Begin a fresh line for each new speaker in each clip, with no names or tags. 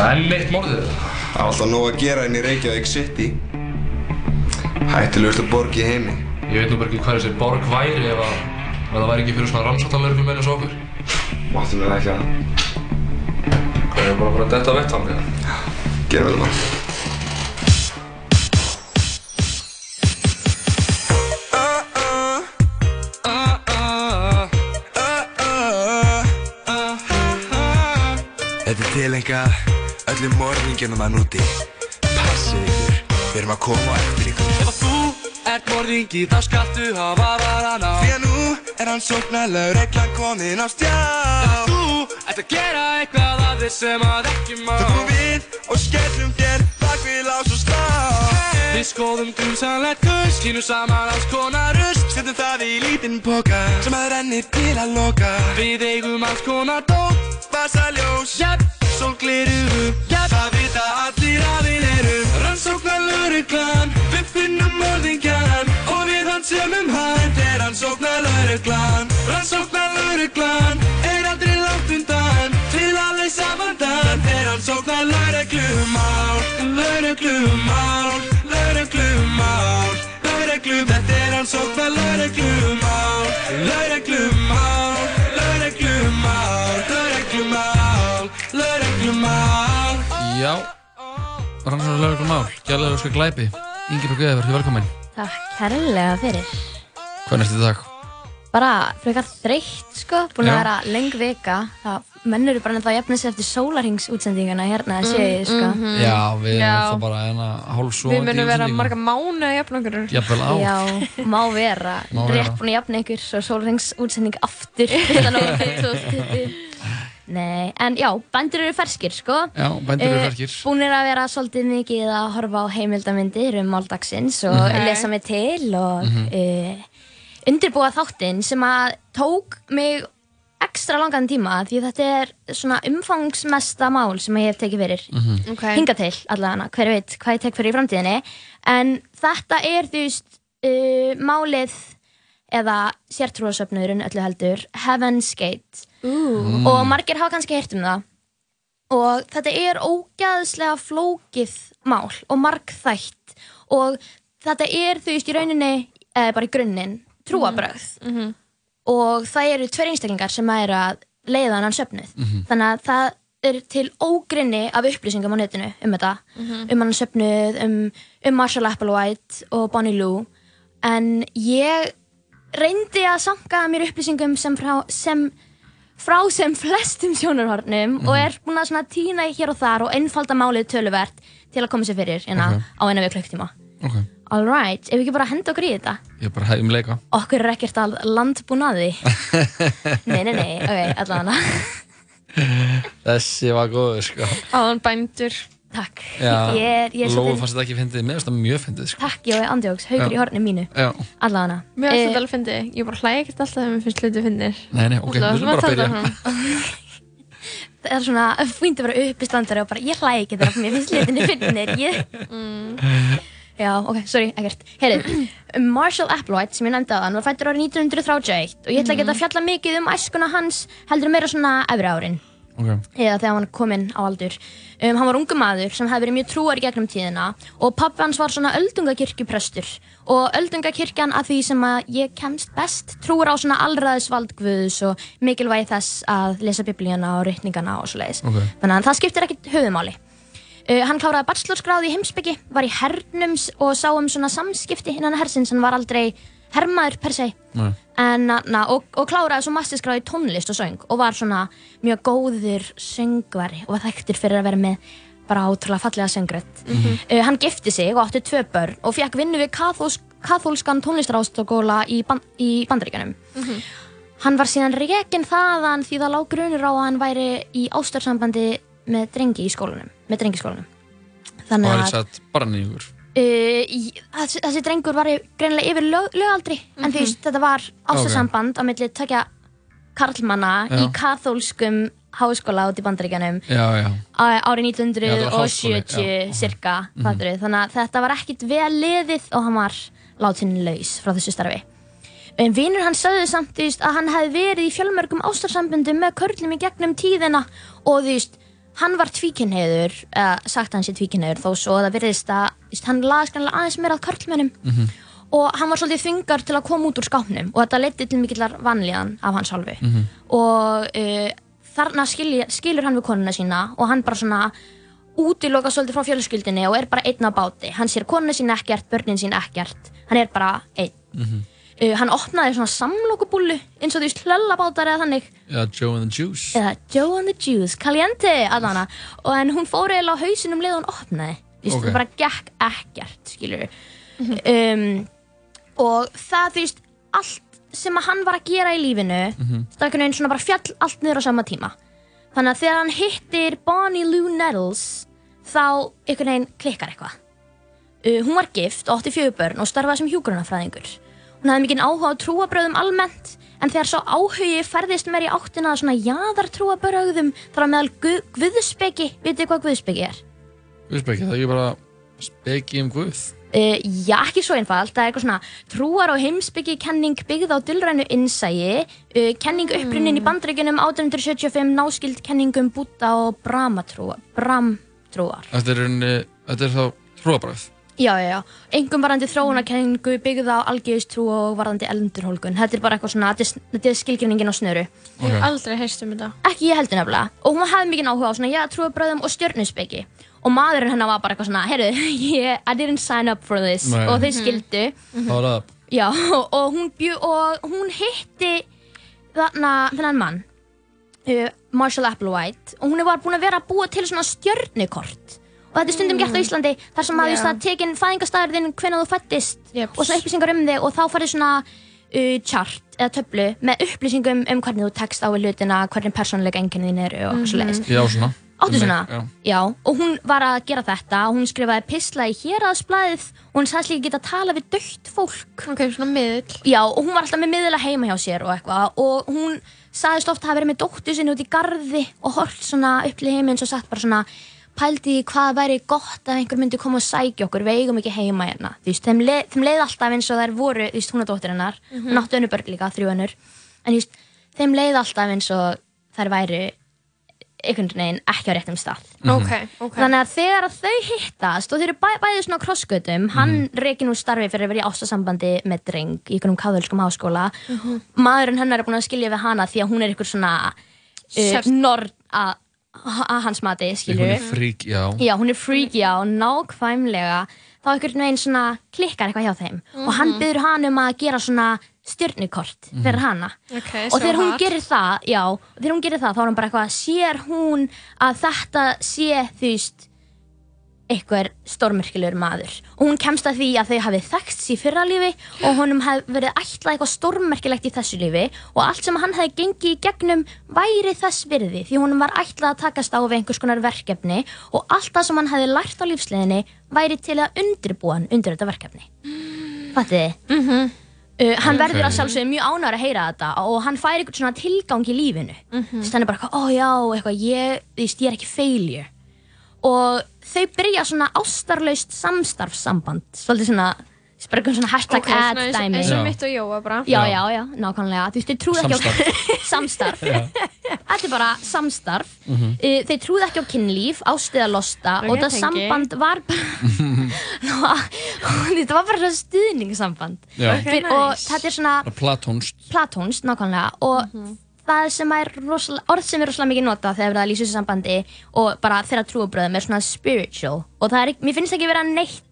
það enn eitt morðið?
Það er alltaf nóg að gera inn í Reykjavík City. Hættilegustu borg í heimi.
Ég veit nú bara ekki hvað þessi borg væri ef að ef það væri ekki fyrir svona rannsóttanlörgum eins og okkur.
Máttum við ekki að
Hvað er bara að fara að detta vett hann?
gera vel maður.
Þetta er tilengað öllum morðingjunum að núti. Passið ykkur, við erum að koma eftir ykkur.
Ef að þú ert morðingi þá skaltu hafa varan á.
Því að nú er hann sóknarlegur reglan komin á stjá.
Ef að þú ert að gera eitthvað að þið sem að ekki má.
Þá komum við og skellum þér bak við lás og slá.
Við skoðum grunsamlegt gull, skínum saman alls konar rust
Setjum það í lítinn póka sem að rennir til að loka.
Við eigum alls konar dót,
Vasaljós,
jætt, sólgliru, jætt
það vita allir að við erum
Rannsóknar lauruglan, við finnum morðingjan Og við hann semum hann
Þetta er hann sóknarlauruglan
Rannsóknar lauruglan, er aldrei langt undan. Til að leysa vandan
Þetta er hann sóknarlauruglumál Lauruglumál, lauruglumál Lauruglu, þetta er sóknarlauruglumál Lauruglumál, lauruglumál Lauruglumál, lauruglumál
Já, rannsóknar lögum mál, gæðlega óskar glæpi Ingi Björg Guðið, verður velkominn
Takk kærlega fyrir.
Hvað er næstu dag?
Bara frekar þreytt sko, búin
Já.
að vera leng vika. Það mennur bara ennþá að jafna sig eftir sólarhingsútsendinguna hérna að séu ég sko.
Já, við erum
Já.
þá bara hérna hálfsóðandi
Við munum vera marga mánu að jafna okkur.
Jafnvel ár
Já, má vera.
Má vera.
Rétt búin að jafna ykkur svo sólarhingsútsending aftur. Þetta nógu 2020. Nei, en já, bændur eru ferskir sko.
Já, bændur eru
Eh,
ferskir
Búnir að vera svolítið mikið að horfa á heimildamindir um máldagsins og
Mhm.
lesa mig til og mm undirbúa þáttinn sem að tók mig ekstra langan tíma því þetta er svona umfangsmesta mál sem ég hef tekið fyrir
Ok.
hinga til allavega, hver veit hvað ég tek fyrir í framtíðinni en þetta er þú veist uh, málið eða sértrúasöfnuðurinn öllu heldur Heaven's Gate.
Mm.
og margir hafa kannski heyrt um það. Og þetta er ógæðslega flókið mál og margþætt. Og þetta er þú veist í rauninni eh, bara í grunninn trúabröð
Mhm.
og það eru tveir einstaklingar sem eru að leiða hann söfnuð. Þannig að það er til ógrinni af upplýsingum á netinu um þetta. Um hann söfnuð, um, um Marshall Applewhite og Bonnie Lou. En ég reyndi að sanka mér upplýsingum sem frá sem, frá sem flestum sjónarhornum og er búin að í hér og þar og einfalda málið töluvert til að koma sér fyrir hérna á eina við klukktíma
Ok,
Alright, ef við ekki bara henda okkur í þetta?
Ég er bara hefðum leika
Okkur er ekkert að landbúnaði Nei, nei, nei, ok, allavega.
Þessi var góður sko.
Áðan bændur.
Takk.
Já,
Ég er, ég er
Lóa
svolítið
fannst þetta ekki fyndið, mér finnst það mjög fyndið sko.
Takk, ég er andjóks, haugur
Já.
í horni mínu.
Já,
Allavega
Mér finnst
Eh,
þetta alveg fyndið. Ég bara hlæði ekkert alltaf þegar mér finnst hluti fyndið.
nei, nei, ok, við erum bara að byrja.
Það er svona fínt að vera uppistandari og bara ég hlæði ekki þegar mér finnst litinni finnir ég... Já, ok, sorry, ekkert. Heyrðu, Marshall Applewhite sem ég nefndi á hann var fættur árið 1931 og ég ætla ekki að fjalla mikið um æskuna hans heldur meira svona efri árin
Ok,
eða þegar hann var kominn á aldur. Um, hann var ungu maður sem hefði verið mjög trúar gegnum tíðina og pappi hans var svona öldungakirkjuprestur. Og öldungakirkjan að því sem að ég kemst best trúar á svona allræðisvald guðs og mikilvægi þess að lesa biblíuna og rytningana og svo leiðis
Ok.
þannig að það skiptir ekkit höfumáli. Uh, hann kláraði bachelorsgráði í heimsbyggi, var í hernum s- og sá um svona samskipti innan hersins, hann var aldrei hermaður per se.
Nei,
en, na, og, og kláraði svo masterskráði í tónlist og söng og var svona mjög góður söngvari og var þekktur fyrir að vera með bara átrúlega fallega söngrödd uh, hann gifti sig og átti tvö börn og fekk vinnu við kathólsk, kathólskan tónlistarástokóla í, ban, í bandaríkjanum hann var síðan rekin þaðan því það lág grunur á að hann væri í ástarsambandi með drengi í skólanum með drengiskólanum.
Og
þannig
það er
að
satt barni ykkur
Uh, þessi, drengur var greinilega yfir lög, lögaldri en þú veist, þetta var ástarsamband á milli takja karlmanna
Já.
í kathólskum háskóla út í á- árið
Já, þetta var háskóli,
1970
já. Mhm.
cirka, fattur þannig að þetta var ekkit vel liðið og hann var látin laus frá þessu starfi en vinur hann sagði samt veist, að hann hefði verið í fjölmörgum ástarsambundum með körlum í gegnum tíðina og þú veist hann var tvíkynheiður, eða sagt að hann sé tvíkynheiður þó svo að það virðist að hann kannilega aðeins meira að körlmönnum
Mhm.
og hann var svolítið þvingar til að koma út úr skápnum og þetta leiddi til mikillar vanlíðan af hans hálfu
Mhm.
og uh, þarna skilja, skilur hann við konuna sína og hann bara svona útiloka svolítið frá fjölskyldinni og er bara einn á báti hann sér konuna sína ekkert, börnin sín ekkert hann er bara einn
Mhm.
Uh, hann opnaði svona samlokubúlu eins og þú veist hlöllabátar eða þannig.
Já, Joe and the Juice.
Eða Joe and the Juice, Caliente allan og en hún fór eiginlega á hausinum leið og hún opnaði. Þú veist,
Ok.
það bara gekk ekkert skilur um, og það þú veist allt sem að hann var að gera í lífinu
Mhm.
það er einhvern veginn svona bara fjall allt niður á sama tíma. Þannig að þegar hann hittir Bonnie Lou Nettles þá einhvern veginn klikkar eitthvað. Uh, hún var gift og átti fjögur börn og starfaði sem hjúgrunafræðingur hún hafði mikinn áhuga á trúabröðum almennt en þegar svo áhugi færðist meir í áttina að svona jaðartrúabröðum þar að meðal guð, guðspeki. Vitið hvað guðspeki er?
Guðspeki, það er ekki bara speki um Guð?
Uh, já, ekki svo einfalt, það er eitthvað svona trúar og heimsbyggi kenning byggð á dullrænu innsægi, uh, kenning upprunnin í bandreikunum 1875 náskild kenningum Búta og Brahmatrúar Bramtrúar.
Þetta er, þetta er þá trúabræð
Já, já, já, engum varandi þróunarkenningu byggð á algjörðstrú og varandi eldurhólgun Þetta er bara eitthvað svona, þetta er, þetta skilgreiningin á snöru.
Ég hef aldrei heyrst um þetta.
Ekki ég heldur nefnilega. Og hún hafði mikið áhuga á svona, já, trúabröðum og stjörnuspeki. Og maðurinn hennar var bara eitthvað svona, heyrðu, yeah, I didn't sign up for this.
Nei.
Og þeir skildu.
Það var það
Já, og hún, hún hitti þarna, þennan mann uh, Marshall Applewhite. Og hún var búin að vera að búa til svona stjörnukort og þetta er stundum gert á Íslandi þar sem að
Já.
yeah. það tekin fæðingastæður þinn hvenær þú fættist
Jeps.
og svona upplýsingar um þig og þá farið svona uh, chart eða töflu með upplýsingum um hvernig þú tekst á við hlutina hvernig persónuleika einkenni þín eru og mm
Mhm.
svoleiðis.
Já, svona
Áttu svona?
Já.
Já, og hún var að gera þetta og hún skrifaði pisla í héraðsblæðið og hún sagðist líka geta að tala við dögt fólk
Ok, svona miðl
Já, og hún var alltaf með miðla heima hjá sér og eitthvað og hún sagðist ofta að verið með dóttu sinni út í garði og hort svona upp til heimins og sagt bara svona pældi í hvað væri gott að einhver myndi koma og sækja okkur, við eigum ekki heima hérna. Þú veist, þeim, leið, þeim leið alltaf eins og þær voru þú veist, hún er dóttir hennar,
Mhm.
hún áttu önnu börn líka, þrjú önnur. En þú veist, þeim leið alltaf eins og þær væri einhvern veginn ekki á réttum stað.
Ok, ok.
Þannig að þegar að þau hittast og þau eru bæ, bæðið svona á krossgötum. Hann reikir nú starfi fyrir að vera í ástasambandi með dreng í einhvernum káðölskum háskóla.
Mhm.
maðurinn hennar er búin að skilja við hana því að hún er einhver svona uh, nord að að hans mati, skilju
Hún er frík, já.
Já, hún er freak, já, nákvæmlega. Þá einhvern veginn svona klikkar eitthvað hjá þeim. Og hann
Mhm.
byrður hann um að gera svona stjörnukort fyrir hana.
Ok,
og þegar hún
hot.
gerir það, já, þegar hún gerir það þá er hún bara eitthvað, sér hún að þetta sé, þú veist einhver stórmerkilegur maður og hún kemst að því að þau hafið þekkst í fyrra lífi og honum hef verið ætlað eitthvað stórmerkilegt í þessu lífi og allt sem hann hefði gengið í gegnum væri þess virði því honum var ætlað að takast á við einhvers konar verkefni og allt það sem hann hefði lært á lífsleginni væri til að undirbúa hann undir þetta verkefni Fattiði?
mm -hmm.
Uh, hann
Ok.
verður að sjálfsögðu mjög ánægur að heyra þetta og hann fær eitthvað svona tilgang í lífinu mm hann er bara eitthvað, ó já, eitthvað, ég, ég er ekki failure og þau byrja svona ástarlaust samstarfssamband. Svolítið svona, eitthvað svona hashtag
Ok, svona
ad
eins og-
dæmi.
eins og mitt og Jóa bara.
Já, já, já, nákvæmlega. Þú veist, þau trúðu ekki á samstarf. þetta er bara samstarf.
Mhm.
uh, þau trúðu ekki á kynlíf, ástuða losta.
Ok,
og það samband var bara þetta var bara svona stuðningssamband.
Já.
Ok,
Fyr, og
nice.
þetta er svona
Platónst
platónst nákvæmlega. Og er rosalega, orð sem er rosalega mikið notað þegar verið að lýsa þessu sambandi og bara þeirra trúabröðum er svona spiritual og það er, mér finnst ekki vera neitt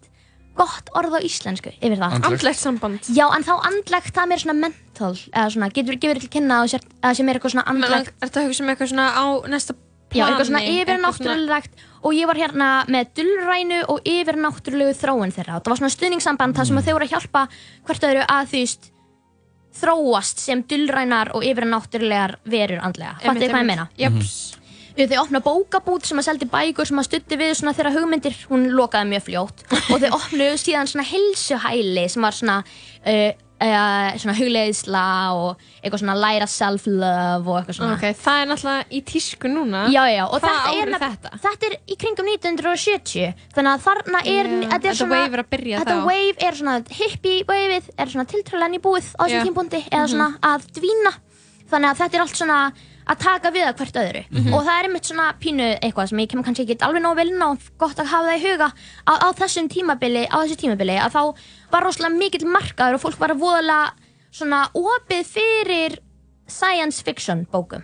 gott orð á íslensku yfir það
Andlegt. Samband.
já en þá andlegt það er meira svona mental eða svona getur gefur til kynna að það sem er eitthvað svona andlegt
Er þetta að hugsa um eitthvað svona á næsta
Já,
plani?
eitthvað svona
eitthvað
yfirnáttúrulegt og ég var hérna með dullrænu og yfirnáttúrulegu þróun þeirra og það var svona stuðningssamband þar sem
Mm.
að þau voru að hjálpa hvert öðru að veist þróast sem dullrænar og yfirnáttúrulegar verur andlega. Fattu hvað ég meina?
Jeps.
Þau opna bókabút sem að seldi bækur sem að stutti við svona þeirra hugmyndir. Hún lokaði mjög fljótt. Og þau opnuðu síðan svona hilsuhæli sem var svona uh, uh, svona hugleiðisla og eitthvað svona læra self-love og eitthvað svona
Ok, það er náttúrulega í tísku núna
Já, já, og
Hvað
þetta er,
þetta?
þetta er í kringum 1970 þannig að þarna er,
Já,
þetta er
þetta
svona
wave er að byrja
þetta
þá.
wave er svona hippie waveið er svona tiltrölan í búið á þessum tímpundi eða
Mhm.
svona að dvína þannig að þetta er allt svona að taka við að hvert öðru
Mhm.
og það er einmitt svona pínu eitthvað sem ég kemur kannski ekki alveg nóg vel inn á gott að hafa það í huga á, á þessum tímabili á þessu tímabili að þá var rosalega mikill markaður og fólk var voðalega svona opið fyrir science fiction bókum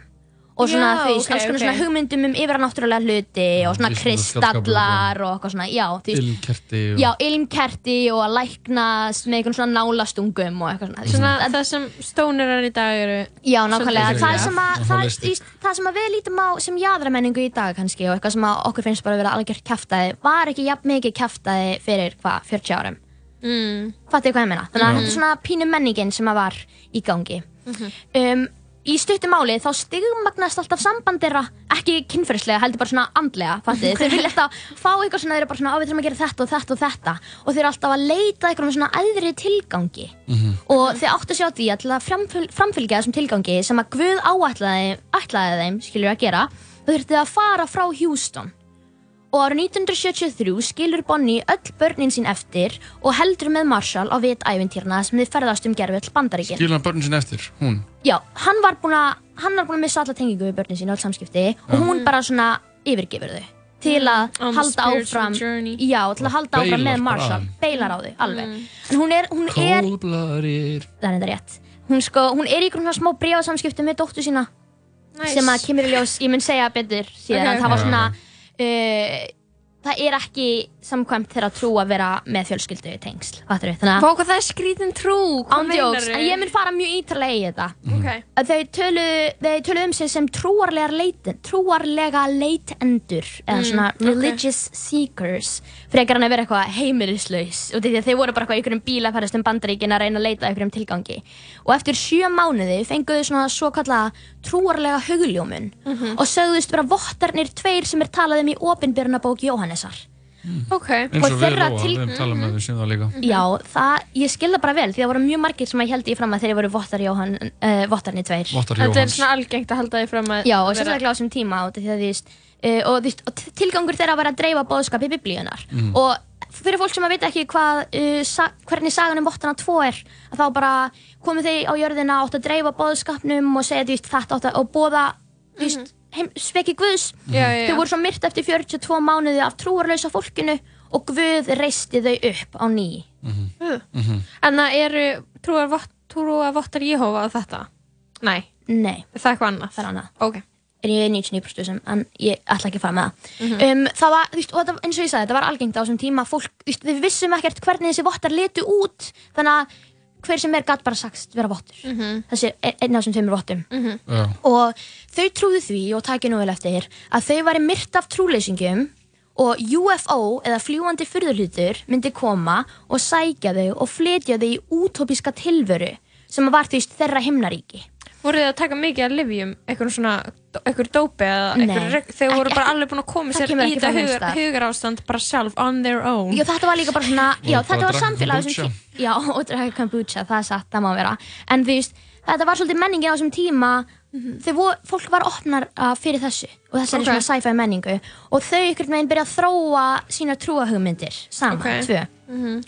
og svona,
Já,
þú veist,
ok,
alls konar
ok.
svona hugmyndum um yfirnáttúrulega hluti og svona kristallar og eitthvað svona, já, þú veist
Ilmkerti og...
Já, ilmkerti og að læknast með einhvern svona nálastungum og eitthvað svona.
Svona það sem stónirar í dag eru
Já, nákvæmlega. Það,
fyrir
sem að,
það.
í, það sem að við lítum á sem jaðramenningu í dag kannski og eitthvað sem að okkur finnst bara að vera algjört kjaftaði var ekki jafn mikið kjaftaði fyrir hvað, 40 árum.
mm.
Fattu hvað ég meina? Þannig að
Mhm.
þetta er svona pínu menningin sem að var í gangi. Um, í stuttum máli þá stigmagnast alltaf samband þeirra ekki kynferðislega, heldur bara svona andlega fattið, þeir vilja alltaf fá eitthvað svona þeir eru bara svona, á við þurfum að gera þetta og þetta og þetta. Og þeir eru alltaf að leita eitthvað með svona æðri tilgangi. Og þeir áttu að sjá því að til að framfyl, framfylgja þessum tilgangi sem að Guð áætlaði, ætlaði þeim skilur að gera, þá þurftu að fara frá Houston og árið 1973 skilur Bonnie öll börnin sín eftir og heldur með Marshall á vit ævintýrna sem þið ferðast um gerfill bandaríkin.
Skilur hann börnin sinni eftir, hún?
Já, hann var búinn að hann var búinn að missa alla tengingu við börnin sín og öll samskipti og hún bara svona yfirgefur þau til að
the
halda áfram
journey.
Já, til að halda áfram
Beilar
með
bara.
Marshall beilar á þau, alveg. En hún er, hún er
Kóldblaðir
það er þetta rétt. Hún, sko, hún er í einhvern svona smá brífasamskiptum með dóttu sína
Nice.
sem að kemur í ljós, ég mun segja betur síðan,
Ok,
en það var svona uh, það er ekki samkvæmt þeirra trú að vera með fjölskyldu tengsl, fattur við, þannig
Vá hvað það er skrítin trú Hvað
ándjóks,
meinarðu?
en ég mun fara mjög ítralega í þetta.
Ok.
Að þau töluðu þau töluðu um sig sem trúarlega leiten, trúarlega leitendur eða
Mm,
svona religious seekers frekar hann að vera eitthvað heimilislaus og því að þau voru bara eitthvað í einhverjum bíl að ferast um bandaríkin að reyna að leita að einhverjum tilgangi. Og eftir sjö mánuði fenguðu svona svo kallaða trúarlega hugljómun
Mhm.
og sögðust vera vottarnir tveir sem er talað um í opinbjörnabók Jóhannesar
Ok.
Eins
Og
og við Róa,
til-
við höfum talað með við sem það líka.
Já, það, ég skil það bara vel því það voru mjög margir sem að held ég fram að þeir voru vottar Jóhann, uh, vottarnir tveir.
Vottar
Þetta er svona algengt að halda því fram að
Já, og sérstaklega á þessum tíma út af því að uh, og, tilgangur þeirra var að dreifa bóðskapi biblíunar
Mhm.
og fyrir fólk sem að veit ekki hvað uh, sa hvernig sagan um vottana 2 er að þá bara komu þeir á jörðina átt að dreifa bóðskapnum og segja veist, þetta átt að og bóða þú veist, sveki Guðs.
Já, já,
þau voru svo myrt eftir 42 mánuði af trúarlausa fólkinu og Guð reisti þau upp á ný.
En það eru trúar, vott, trúar vottar Jehova á þetta? Nei,
Nei,
er það eitthvað annað?
það er annað.
Ok.
Er ég 99% sem, en ég ætla ekki að fara með það.
Mhm.
um, það var, þú veist, og þetta, eins og ég sagði, þetta var algengt á þessum tíma fólk, þú veist, við vissum ekkert hvernig þessi vottar letu út þannig að hver sem er gatt bara sagst vera vottur
Mhm.
þessi er einn af þessum tveimur vottum
Já.
og þau trúðu því og takið nú vel eftir að þau væri myrt af trúleysingum og UFO eða fljúandi fyrðurhlutur myndi koma og sækja þau og flytja þau í útópiska tilveru sem var því þeirra himnaríki
Voru þið að taka mikið af livjum, eitthvað svona, eitthvað dópi þeir voru bara alveg búin að koma sér í þetta hugar, hugar ástand bara sjálf, on their own.
Já, þetta var líka bara svona, já, þetta var samfélag Já, og drakka kombucha, það er satt, það má vera. En þú veist, þetta var svolítið menningin á þessum tíma Þegar vo- fólk var opnar uh, fyrir þessu Og þessari
Ok.
svona sci-fi menningu Og þau ykkur meginn byrja að þróa sína trúahugmyndir Saman,
Ok.
tvö.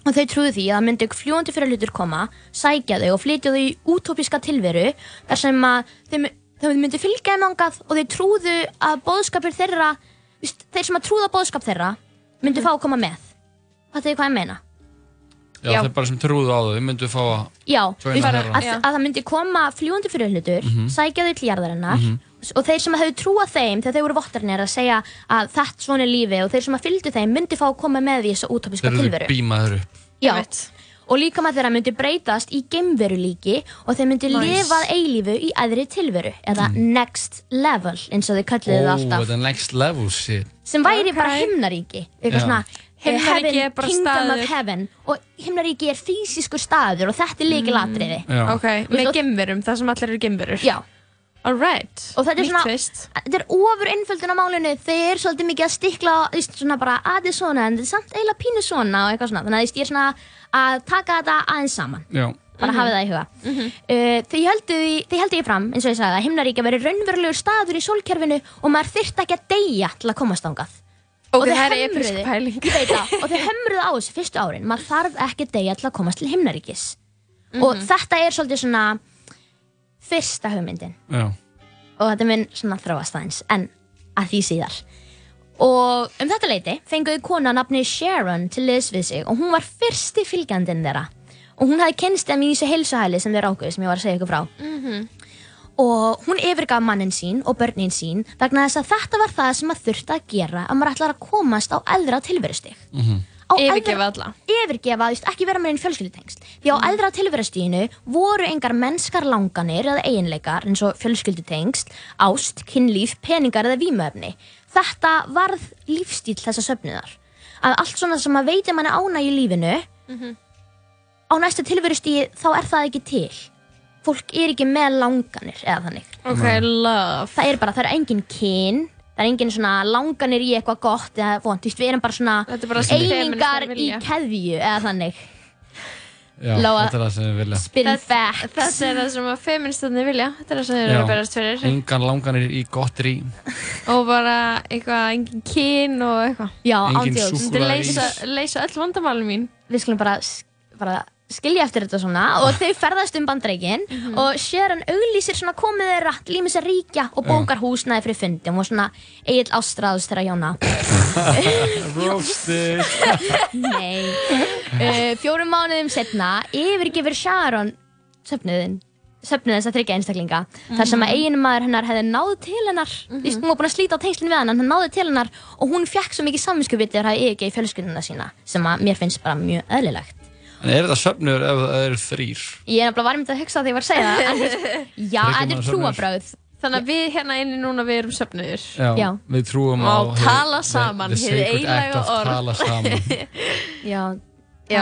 Og þau trúðu því að það myndi fljúandi fyrir hlutur koma Sækja þau og flytja þau í útópiska tilveru Þar sem að þau, þau myndi fylgja þeim angað Og þau trúðu að boðskapir þeirra Þeir sem að trúða boðskap þeirra Myndi fá að koma með. Þetta er hvað ég meina
Já,
Já.
þeir bara sem trúðu á þau, þau myndu fá að
Já,
þeirra.
að, að það myndi koma fljúandi fyrir hlutur
Mhm.
Sækja þau til jarðarinnar Og þeir sem hefðu trúað þeim Þegar þeir voru vottarnir að segja að þetta svona er lífi Og þeir sem að fylgdu þeim myndi fá að koma með því Þessa útópiska
þeir eru
tilveru
bímaður upp
Já, og líka maður þeirra myndi breytast í geimveru líki og þeir myndi
Nice.
lifa að eilífu í æðri tilveru eða next level eins og þau kölluðu það
Ó,
alltaf
þetta er next level shit
sem væri
Ok.
bara himnaríki eitthvað svona
Himnaríki er bara
kingdom
staður.
of heaven. Og himnaríki er fysiskur staður og þetta er líkilatriði
Já.
Ok, með gemverum, það sem allir eru gemverur.
Já,
Alright.
Og þetta er
Nýtt
svona-
twist.
þetta er ofur einföldun á málinu. Þeir eru svolítið mikið að stikla veist, svona bara að þið svona en þetta er samt eiginlega pínu svona og eitthvað svona. Þannig að ég er svona að taka þetta aðeins saman.
Já,
bara hafið það í huga. Uh, þau heldu því, þau heldu því fram eins og ég sagði að himnaríkja veri raunverulegur staður í sólkerfinu og maður þyrfti ekki að deyja til að komast ángað
Ok,
þau
það er episk pæling.
og þau hömruðu á þessu fyrstu árin. Maður þarf ekki að deyja til að komast til himnaríkis. Og þetta er svolítið svona fyrsta hugmyndin.
Já.
Og þetta mun svona þróast aðeins en að því síðar. Og um þetta leiti fenguðu kona nafni Sharon til liðs við sig og hún var fyrsti fylgjandinn þeirra. Og hún hafði kennst þeim í þessu heilsuhæli sem þeir ákveðu sem ég var að segja ykkur frá og hún yfirgaf mannin sín og börnin sín vegna þess að þetta var það sem maður þurfti að gera að maður ætlar að komast á eldra tilverustig. Á
Yfirgefa
eldra-
alla.
yfirgefa, þú veist, ekki vera með einn fjölskyldutengst. Því á eldra tilverustíðinu voru engar mennskar langanir eða eiginleikar eins og fjölskyldutengst ást, kynlíf, peningar eða vímöfni þetta varð lífstíl þessa söfnuðar. Að allt svona sem að veitir manni ána í lífinu á næsta tilverustíði þá er það ekki til fólk er ekki með langanir eða þannig
Ok, love.
það er bara, það er engin kyn það er engin svona langanir í eitthvað gott eða vont, þú veist, við erum bara svona
Þetta er bara sem
einingar í
vilja.
keðju eða þannig
Já,
Lóa-
þetta er það sem við vilja.
spin facts
Þetta er það sem að feministarnir vilja. Þetta er það sem eru að berast fyrir.
Engan langanir í gott rí.
Og bara eitthvað, engin kyn og eitthvað.
já,
Engin súkkulaði.
Þetta leysa öll vandamálum mín.
við skulum bara, bara skilja eftir þetta svona og þau ferðast um bandreikin og Sharon auglýsir svona komið þeirra til ímis að ríkja og bókar húsnæði fyrir fundum og svona Egil Ástráðs þeirra hjóna.
Roasted.
Nei. Uh, Fjórum mánuðum setna yfirgefur Sharon söfnuðin söfnuð þess að þryggja einstaklinga þar sem að eiginu maður hennar hefði náð til hennar. Mm -hmm. hún var búin að slíta á tengslinn við hann hann náði til hennar og hún fekk svo mikið samvinskupið þegar það yfirgeði fjölskylduna sína sem að mér finnst bara mjög eðlilegt
En er þetta söfnur ef það eru þrýr?
ég er nefnilega var einmitt að hugsa þegar ég var að segja það en, já, þetta er trúabröð
Þannig að við hérna inni núna við erum söfnuður.
Já,
Já.
við trúum á...
Og tala saman,
act of
orð.
tala saman.
já,
Já.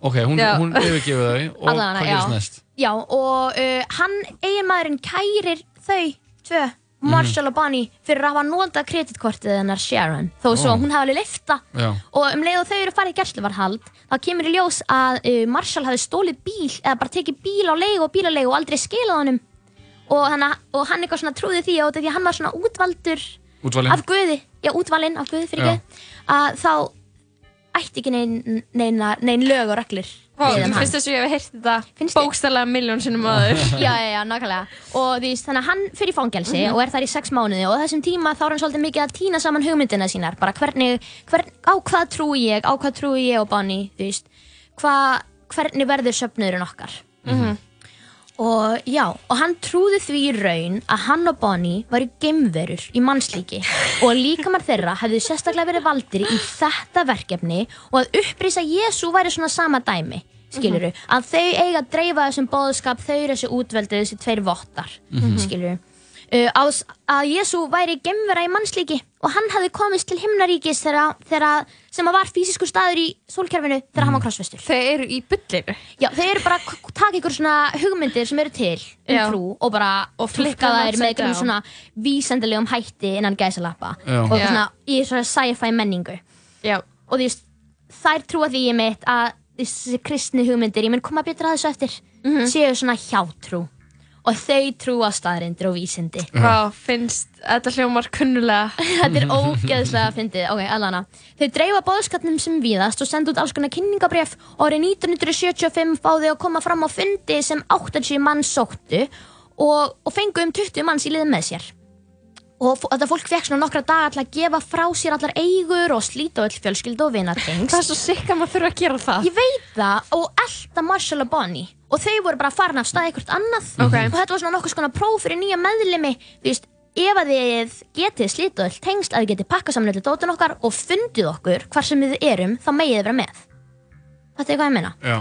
Ok, hún, hún yfirgefur þau og
Allavega,
hvað gerist næst?
Já, og uh, hann, eiginmaðurinn kærir þau tvö, Marshall og Bonnie, fyrir að hafa notað kreditkortið hennar Sharon, þó svo
Ó.
hún hafi alveg lifta.
Já.
Og um leið og þau eru farið í gæsluvarhald, þá kemur í ljós að uh, Marshall hafi stólið bíl, eða bara tekið bíl á leigu og bílalegu og aldrei skilað honum. Og hann, og hann eitthvað svona trúði því og því að hann var svona útvaldur
Útvalinn?
af Guði, já útvalinn af Guði fyrir
Já.
ekki, að þá ætti ekki nein, neina, nein lög og hann.
finnst þess að ég hef heyrt þetta
Finnst þér?
bókstælega miljón sinnum áður.
já, já, já, nákvæmlega. Og því, þannig að hann fyrir í fangelsi og er þar í sex mánuði og á þessum tíma þá er hann svolítið mikið að týna saman hugmyndina sínar. Bara hvernig, hvern, á hvað trúi ég á hvað trúi ég og Bonnie þú veist, hva, hvernig verður söfnuðurinn okkar og já, og hann trúði því í raun að hann og Bonnie varu geimverur í mannslíki. Og líkamar þeirra hefðu sérstaklega verið valdir í þetta verkefni og að upprýsa Jésu væri svona sama dæmi skiluru, að þau eiga að dreifa þessum boðskap, þau eru þessi útvöldu þessi tveir vottar, mm skiluru uh, að Jésu væri gemvera í mannslíki og hann hafði komist til himnaríkis þegar, þegar sem að var fysiskur staður í sólkerfinu þegar hann var krossfestur
Þau eru í bullinu.
Já, þau eru bara að taka ykkur svona hugmyndir sem eru til um
Já.
trú og bara
Og þeim
þær með
down.
svona vísendilegum hætti innan gæsalappa og svona í svona sci-fi menningu
Já.
og veist, þær trúa því ég mitt að þessi kristni hugmyndir, ég mun koma betur að þessu eftir séu svona hjátrú og þau trúa staðrindir og vísindi
Vá, finnst þetta hljómar kunnulega.
Þetta er ógeðslega fyndið, ok, alana. Þau dreifa bóðskapnum sem víðast og senda út alls konar kynningabref og árið 1975 báði að koma fram á fundi sem 80 mann sóttu og, og fengu um 20 manns í liðin með sér. Og þetta fólk fekk svona nokkra daga til að gefa frá sér allar eigur og slíta öll fjölskyldu og vinatengst.
Það er svo sikk að maður þurfa að gera það.
Ég veit það og elda Marshall og Bonnie og þau voru bara farin af stað eitthvað annað.
Ok.
og þetta var svona nokkuð skona próf fyrir nýja meðlimi. Þú veist, ef að þið getið slítið öll tengst að þið getið pakkað saman öllu dótun okkar og fundið okkur hvar sem við erum þá megið þið vera með. Þetta er hvað ég meina?
Já.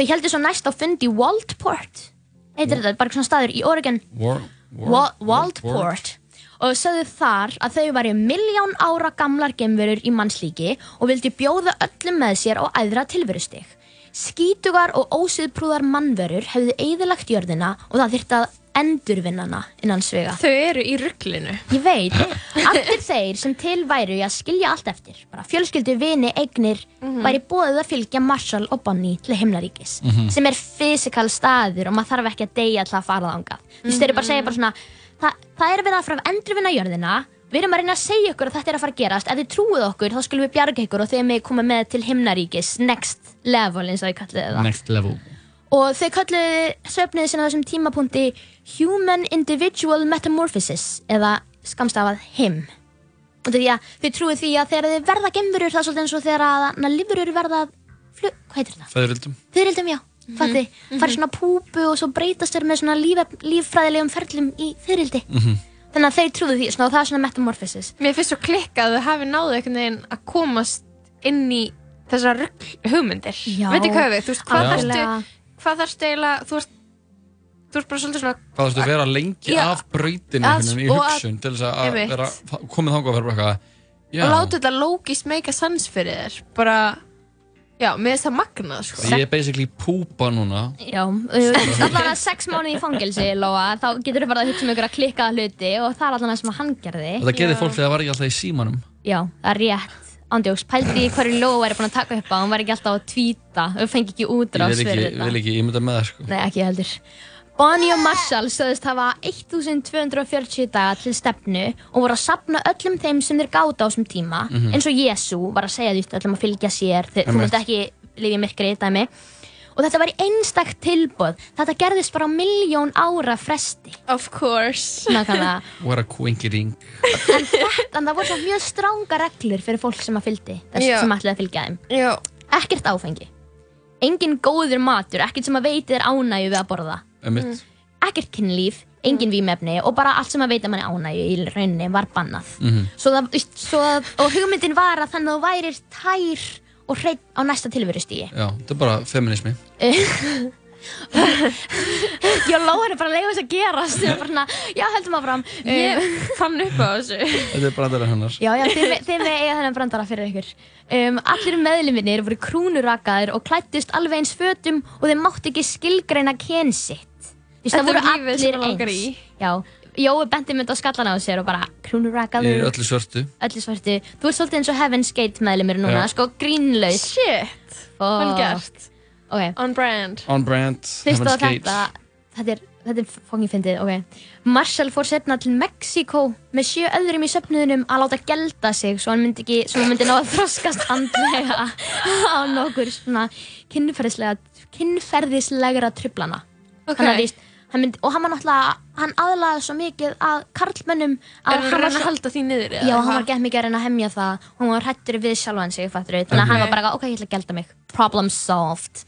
Þau heldur svo næst á fundi í Waldport. Heitir þetta, bara svona staður í Oregon?
War,
Wa- Waldport. Og sögðu þar að þau væri miljón ára gamlar gemverur í mannslíki og vildi bjóða öllum með sér á æðra tilverustig. Skítugar og ósiðprúðar mannverur hefðu eðilagt jörðina og það þyrfti að endurvinna hana innan svega.
Þau eru í rugglinu.
Ég veit, allir þeir sem til væru í að skilja allt eftir, bara fjölskyldu, vini, eignir, væri bóðið að fylgja Marshall og Bonnie til himnaríkis, sem er fysikal staður og maður þarf ekki að deyja til að fara þangað. Þú veist, þeir eru bara að segja bara svona, það, það er við að fara að endurvinna jörðina, við erum að reyna að segja ykkur að þetta er að fara að gerast, ef þið trúið okkur þá skulum við bjarga ykkur og þeir með koma með til himnaríkis, next level eins og ég kallið það.
Next level.
og þau kölluðu söfnuði sinna á þessum tímapunkti Human Individual Metamorphosis eða skamstafað HIM og því að þau trúi því að þegar þau verða gemverur það er svolítið eins og þegar að lífurur verða flug, hvað heitir það?
Feðrildum.
Fyririldum, já, fatti, farið svona púpu og svo breytast þeir með svona líf, líffræðilegum ferlum í fyririldi. Þannig að þeir trúðu því, svona, og það er svona metamorphosis.
Mér finnst svo klikka að þau hafi náðu einhvern veginn að komast inn í þessar hugmyndir.
Já.
Veitir hvað við? Þú veist, hvað þarftu, hvað þarftu eiginlega, þú veist, þú veist bara svolítið svona,
Hvað þú veist að vera lengi
Já,
af
að-
veginn í
að-
hugsun til þess að vera komið þangað og vera bara eitthvað Já,
og láta þetta lógist meika sans fyrir þér. Bara, já, með þess að magna, sko.
ég er basically púpa núna
Já, allan að sex mánuði í fangelsi, Lóa, þá getur þú bara að hugsa um ykkur að klikkaða hluti og það er allan að sem hann gerði.
og það gerði fólk þegar það var ekki alltaf í símanum
Já, það er rétt. Ándjóks, pældi í hverju Lóa væri búin að taka upp á, hún væri ekki alltaf að tvíta, þau fengi ekki
ég ekki,
fyrir þetta.
vil ekki ímynda með það sko.
Nei, ekki heldur. Bonnie og Marshall sögðust hafa 1240 daga til stefnu og voru að sapna öllum þeim sem þeir gáta á þessum tíma eins og Jésu var að segja því öllum að fylgja sér. Þeir, þú myndi ekki lifa í myrkri dæmi. Og þetta var í einstakt tilbúð þetta gerðist bara á miljón ára fresti.
Of course.
nákvæmlega.
What a quinkering
en þetta, en það voru svo mjög stránga reglur fyrir fólk sem að fylgdi þess sem ætlaði að fylgja þeim.
Já,
ekkert áfengi. Engin góður matur, ekkert sem að veitir ánægju við að borða
Einmitt.
ekkert kynlíf, engin vímefni og bara allt sem að veita manni ánægju í rauninni var bannað.
Mhm.
svo það, svo að, og hugmyndin var að þannig að þú værir tær og hreitt á næsta tilverustígi
Já, þetta er bara feminismi
já, Lóa er bara að leiða þess að gerast. Er bara svona, já, heldum að fram
ég fann upp á þessu.
Þetta er bara þeirra hennar.
Já, já, þið, me- þið með eiga þennan brandara fyrir ykkur. Um, Allir meðluminir voru krúnurakaðir og klættust alveg eins fötum og þeir máttu ekki skilgreina kyn það voru allir eins.
í.
Já, Jói benti mynd á skallan á sér og bara
Ég
krúnurakaður
er öllu svörtu.
Öllu svartu Þú ert svolítið eins og Heaven's Gate meðlumir núna, sko grínlaus.
Shit, vel gert.
Ok,
On brand.
On brand, Heaven's Gate.
þetta Þetta er, þetta er fóngin fyndið, ok. Marshall fór setna til Mexíkó með sjö öðrum í söfnuðunum að láta gelda sig svo hann myndi ekki, svo hann myndi ná að þroskast andlega á nokkur svona kynferðislega kynferðislegra trublana
Ok.
Þannig að víst, hann myndi, og hann var náttúrulega hann aðlaði svo mikið að karlmönnum
Er
að
hann
var svo
halda því niður?
Já, hann var gett mikið að reyna að hemja það hann var hrættur við fattur við þannig að hann var bara, ok, ég ætla að gelda mig problem solved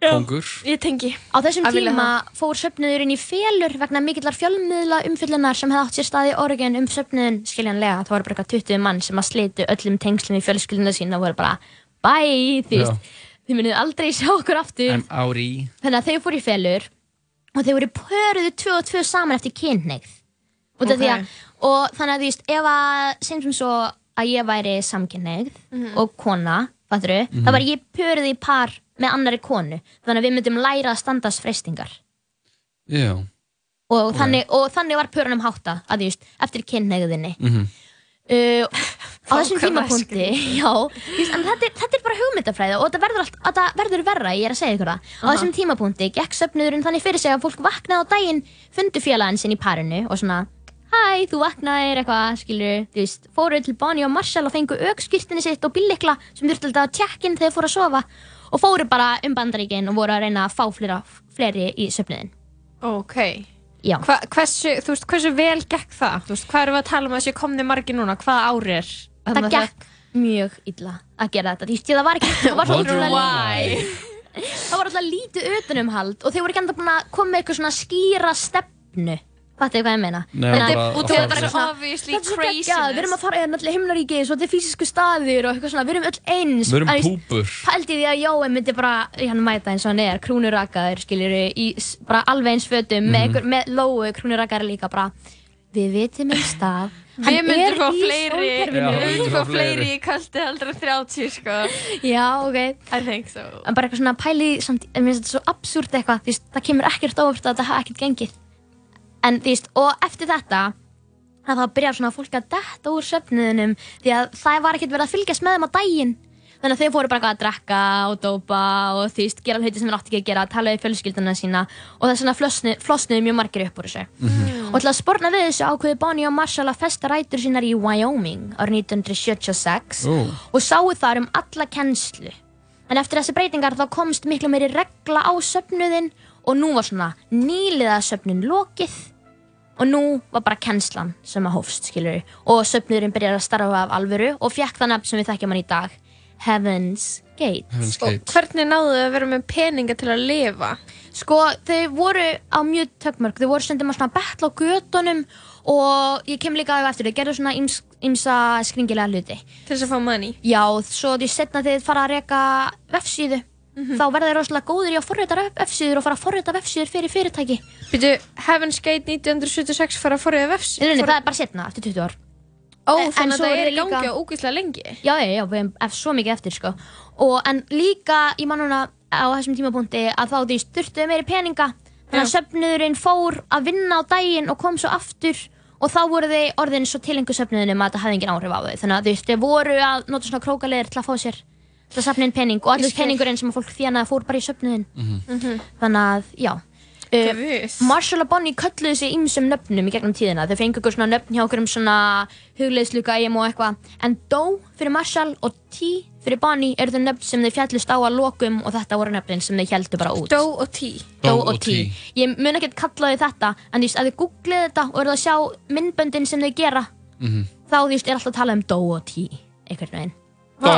Kongur
Ég tengi.
Á þessum tíma fór söfnuðurinn í félur vegna mikillar fjölmiðla umfyllunar sem hefði átt sér stað í Oregon um söfnuðun skiljanlega. Það voru bara eitthvað 20 mann sem að slitu öllum tengslum í fjölskylduna sína og voru bara bye, því
Já.
veist, þið munið aldrei sjá okkur aftur.
I'm outie
Þannig að þau fóru í félur og þau voru pöruðu tvö og tvö saman eftir kynneigð. Út af
Ok.
því að, og þannig að þú veist, ef að, segjum sem svo að ég væri samkynneigð og kona, fattur þau, þá var ég pöruð í par með annari konu. Þannig að við myndum læra að standast freystingar.
Já,
Og, þannig, og þannig var pörunum hátta, að þú veist, eftir kynneigðinni.
mhm
Uh, á þessum tímapunkti, já, veist, en þetta er, þetta er bara hugmyndafræði og þetta verður, allt, þetta verður verra, ég er að segja ykkur það. Á þessum tímapunkti gekk söfnuðurinn þannig fyrir sig að fólk vaknaði á daginn, fundu félaginn sinn í parinu og svona, hæ, þú vaknaðir eitthvað, skilur, þú veist, fóru til Bonnie og Marshall og fengu aukskýrtinni sitt og bíllikla sem þurftu alltaf að tjekkin þegar þeir fóru að sofa og fóru bara um bandaríkin og voru að reyna að fá flera, fleiri í söfnuðin.
Ok.
Já.
Hva, hversu, þú veist, hversu vel gekk það? Þú veist, hvað erum við að tala um að þessi komni margir núna? Hvaða ári er?
Það gekk mjög illa að gera þetta. Þú veist, það var ekki, það var
Wonder
svona
why.
það var alltaf lítið utanumhald og þeir voru ekki enda búin að koma með eitthvað svona skýra stefnu fattu hvað ég meina?
Nei, bara
Og
að
þú
fara
er bara obviously craziness.
geggjað, við erum að fara hérna allir himnaríki svo þetta er fysisku staðir og eitthvað svona. Við erum öll eins.
Við erum púpur.
Pældi því að Jói myndi bara hann mæta eins og hann er, krúnurakaður skiljur í bara alveg eins fötum með, einhver, með lóu krúnurakaður líka bara. Við vitum einn stað. Hann
Við myndum fá fleiri.
Já,
við myndum fá fleiri í kalti heldur en 30, sko.
já, ok.
I think so.
en bara eitthvað svona pæli samt, mér finnst þetta svo absúrt eitthvað því það kemur ekkert óvart að þetta hafa ekkert gengið en því veist, og eftir þetta þá byrjar svona fólk að detta úr söfnuðinum því að það var ekkert verið að fylgjast með þeim á daginn. Þannig að þau fóru bara að drekka og dópa og því veist, gera hluti sem þeir átti ekki að gera tala við fjölskylduna sína og það er svona flosnu, flosnuðu mjög margir upp úr þessu. Og til að sporna við þessu ákveði Bonnie og Marshall að festa rætur sínar í Wyoming árið 1976
Ó.
og sáu þar um alla kennslu. En eftir þessi breytingar þá komst miklu meiri regla á söfnuðin og nú var svona nýliða söfnun lokið og nú var bara kennslan sem að hófst, skilur og söfnuðurinn byrjar að starfa af alvöru og fekk það nafn sem við þekkjum hann í dag Heaven's Gate
Heaven's
Og
Gate.
hvernig náðu þau að vera með peninga til að lifa?
Sko, þau voru á mjög tökmörk, þau voru stundum að svona betla á gödunum og ég kem líka á eftir, þau gerðu svona ímsa skringilega hluti.
Til þess að fá money?
Já, svo því setna þegar þið fara að reka vefsíðu, þá verða þið rosalega góðir í að forrita vefsíður og fara að forrita vefsíður fyrir fyrirtæki.
Byrju, Heaven's Gate 1976 fara að forriða vefs?
Nei, nei, það er bara setna, eftir 20 ár.
Ó,
En-
þannig að það er í gangi
líka-
á ógeðslega lengi.
Já, já, já, við hefum ef svo mikið eftir, sko. Og, en líka í mannuna á þessum tímapunkti að þá því styrtuðu meiri peninga. Þannig að söfnuðurinn fór að vinna á daginn og kom svo aftur og þá voru þið orðin svo tilengu söfnuðunum að þetta hafði engin áhrif á þau. Þannig að þau voru að nota svona krókaleðir til að fá sér til að safna inn pening og allur
skil.
peningurinn sem að fólk þjánaði fór bara í söfnuðin. Þannig að, já. Uh. Marshall og Bonnie kölluðu sig ýmsum nöfnum í gegnum tíðina. Þau fengu ykkur svona nöfn hjá okkur um svona hugleiðsluga eigum og eitthvað. En Doe fyrir Marshall og T fyrir Bonnie eru þau nöfn sem þau fjallust á að lokum og þetta voru nöfnin sem þau heldu bara út.
Doe og T.
Doe og T. Ég mun ekki kalla þau þetta, en þú veist, að þau googlið þetta og eru að sjá myndböndin sem þau gera, þá þú veist, er alltaf að tala um Doe og T, einhvern veginn.
Dó.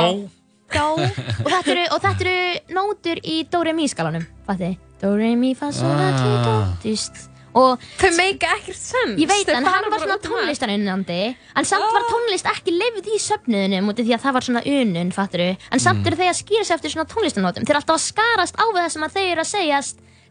Doe, og þetta eru, og þetta eru nótur í Do-Re-Mi skalanum, fattu? Do-Re-Mi, fa, sol, la, ti, do, þú veist. Og
Þau meika ekkert sens.
Ég veit,
Þau
en hann var svona tónlistarunnandi En samt var tónlist ekki lifð í söfnuðunum út af því að það var svona unun, fatturu En samt eru þeir að skýra sig eftir svona tónlistanótum Þeir eru alltaf að skarast á við það sem að þau eru að segja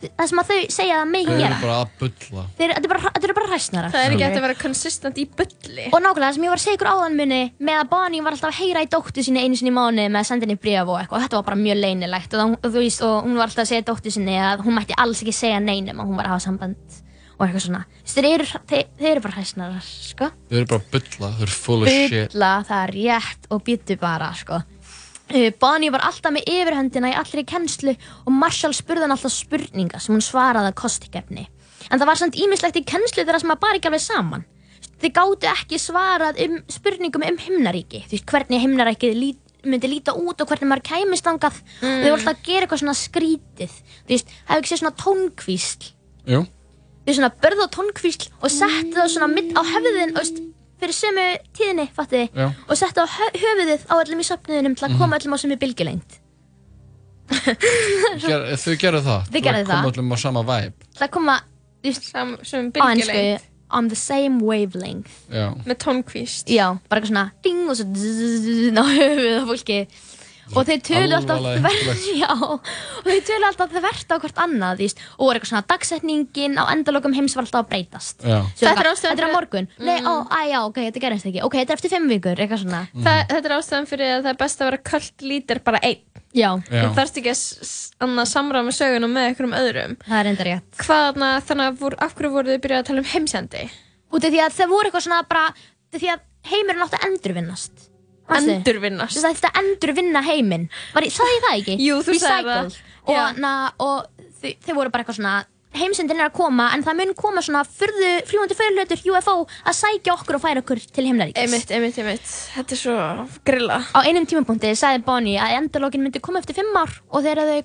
Það sem að þau segja að megi
Þau eru
gera
bara að bulla.
Þetta eru bara, þetta eru bara hræsnarar
Það er ekki hægt að vera konsistent í bulli.
Og nákvæmlega það sem ég var að segja ykkur áðan muni með að Bonnie var alltaf að heyra í dóttu sinni einu sinni í mánu með að senda henni bréf og eitthvað og þetta var bara mjög leynilegt og, það, og, þú veist, og hún var alltaf að segja dóttu sinni að hún mætti alls ekki segja neinum að hún var að hafa samband og eitthvað svona þeir eru, þeir, þeir eru bara hræsnarar sko
Þau eru bara bulla. Þau eru full of shit.
Bulla, það er rétt og býttu bara, sko. Uh, Bonnie var alltaf með yfirhöndina í allri kennslu og Marshall spurði hann alltaf spurninga sem hún svaraði að kostikefni. En það var samt ímislegt í kennslu þeirra sem að bara ekki alveg saman. Þið gáttu ekki svarað um spurningum um himnaríki, því hvernig himnaríkið lít, myndi líta út og hvernig maður kæmist angað og þau voru alltaf að gera eitthvað svona skrítið. Þú veist, hefur ekki séð svona tónkvísl
Jú.
þau svona börðu á tónkvísl og settu það svona mitt á höfðin veist, fyrir sömu tíðinni, fattu þið og settu á hö höfuðið á öllum í söfnuðinum til að koma öllum á sömu bylgjulengt
þau gerðu það.
Þau gerðu
Til að koma
það.
öllum á sama vibe.
til að koma þú veist, ennsku
bylgjuleik.
on the same wavelength
Já.
Með tónkvíst.
já, bara eitthvað svona ding og svo á höfuðið á fólki og þeir tölu alltaf þvert já, og þeir tölu alltaf þvert á hvort annað veist, og var eitthvað svona dagsetningin á endalokum heims var alltaf að breytast.
Þetta er ástæðan
er
fyrir-
morgun. Nei, ó, æ, já, ok, þetta gerist ekki. Ok, þetta er eftir fimm vikur, eitthvað svona.
Þa, þetta er ástæðan fyrir að það er best að vera kallt lítir bara einn.
Já,
Já.
Þú þarfst ekki að s- s- annað samræma söguna með einhverjum öðrum.
það er enda rétt.
Hvaðna, þannig að voru, af hverju voru þið byrjað að tala um heimsendi?
Út af því að það voru eitthvað svona bara Því að heimurinn átti að endurvinnast
Endurvinnast.
Þess að þetta endurvinna heiminn Var, ég- Sagði það ekki?
Jú, þú sagðir það.
Og, na, og þau, þau voru bara eitthvað svona Heimsendin er að koma En það mun koma svona fyrðu, fljúandi fyrirlutur UFO að sækja okkur og færa okkur til himnaríkis
Einmitt, einmitt, einmitt. Þetta er svo grilla.
Á einum tímapunkti sagði Bonnie að endurlókin myndi koma eftir fimm ár og þegar þau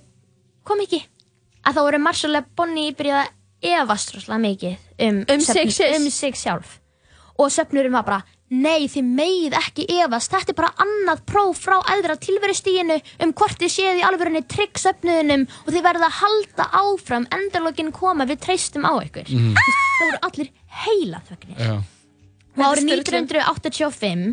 kom ekki að þá voru Marshall og Bonnie byrjað að efast rosalega mikið um,
Um sig sjálf.
um sjálf og söfnurinn var bara nei þið megið ekki efast. Þetta er bara annað próf frá æðra tilverustíginu um hvort þið séð í alvörunni trygg söfnuðinum og þið verða að halda áfram endurlókin koma. Við treystum á ykkur. Mm. það voru allir heila þögnir
Já.
og árið
Þetta er
1985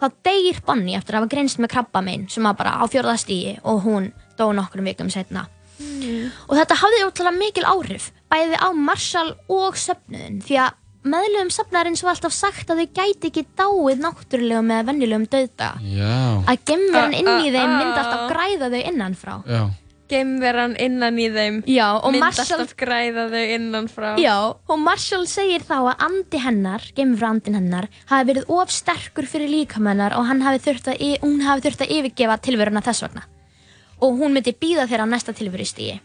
þá deyr Bonnie eftir að hafa greinst með krabba minn sem var bara á fjórðastígi og hún dó nokkrum vikum setna og þetta hafði ótrúlega mikil áhrif bæði á Marshall og söfnuðin því að meðlugum söfnarins var alltaf sagt að þau gæti ekki dáið náttúrulega með venjulegum döðda
Já.
að gemverðan inn í
Ah,
þeim
ah,
myndi
ah.
alltaf græða þau innanfrá
Já.
Geimveran innan í þeim.
Já, og
Myndi
Marshall
alltaf græða þau innan frá.
Já, og Marshall segir þá að andi hennar, geimfrandin hennar, hafi verið of sterkur fyrir líkamennar og hann hafi þurft að, hún hafi þurft að yfirgefa tilveruna þess vegna. Og hún myndi býða þeirra á næsta tilverustígi.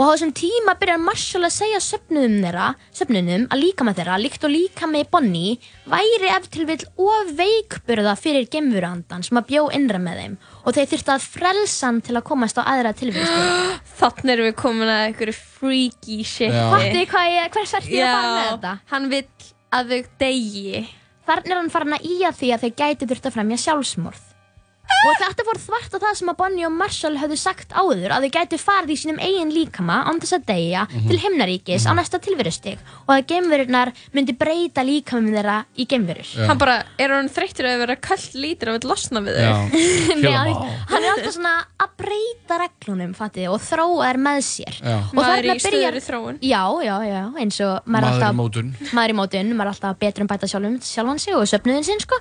Og á þessum tíma byrjar Marshall að segja söfnunum þeirra, söfnunum að líkama þeirra, líkt og líkami Bonnie væri ef til vill of veikburða fyrir gemvurandan sem að bjó innra með þeim og þeir þurftu að frelsa hann til að komast á aðra tilvíðstöðu
Þannig erum við komin að einhverju freaky shit
Já.
Fattu hvað ég, hvers vert ég að fara með þetta?
hann vill að þau degi
Þarna er hann farin að íja því að þeir gæti þurft að fremja sjálfsmorð. Og þetta fór þvart á það sem að Bonnie og Marshall höfðu sagt áður að þau gætu farið í sínum eigin líkama án þess að deyja til himnaríkis á næsta tilverustig og að geimverunar myndi breyta líkamum þeirra í geimverur.
Hann bara, er hann þreyttur að vera kallt lítur og vill losna við
Já,
þau
fjöla
hann, er alltaf svona að breyta reglunum, fatið, og þróa þær með sér. Og
Maður í stöðri þróun.
Já, já, já, eins og maður
Maður í
alltaf
mótun.
maður í mótun, maður er alltaf betur um bæta sjálfum, sjálfan sig og söfnuðin sinn sko.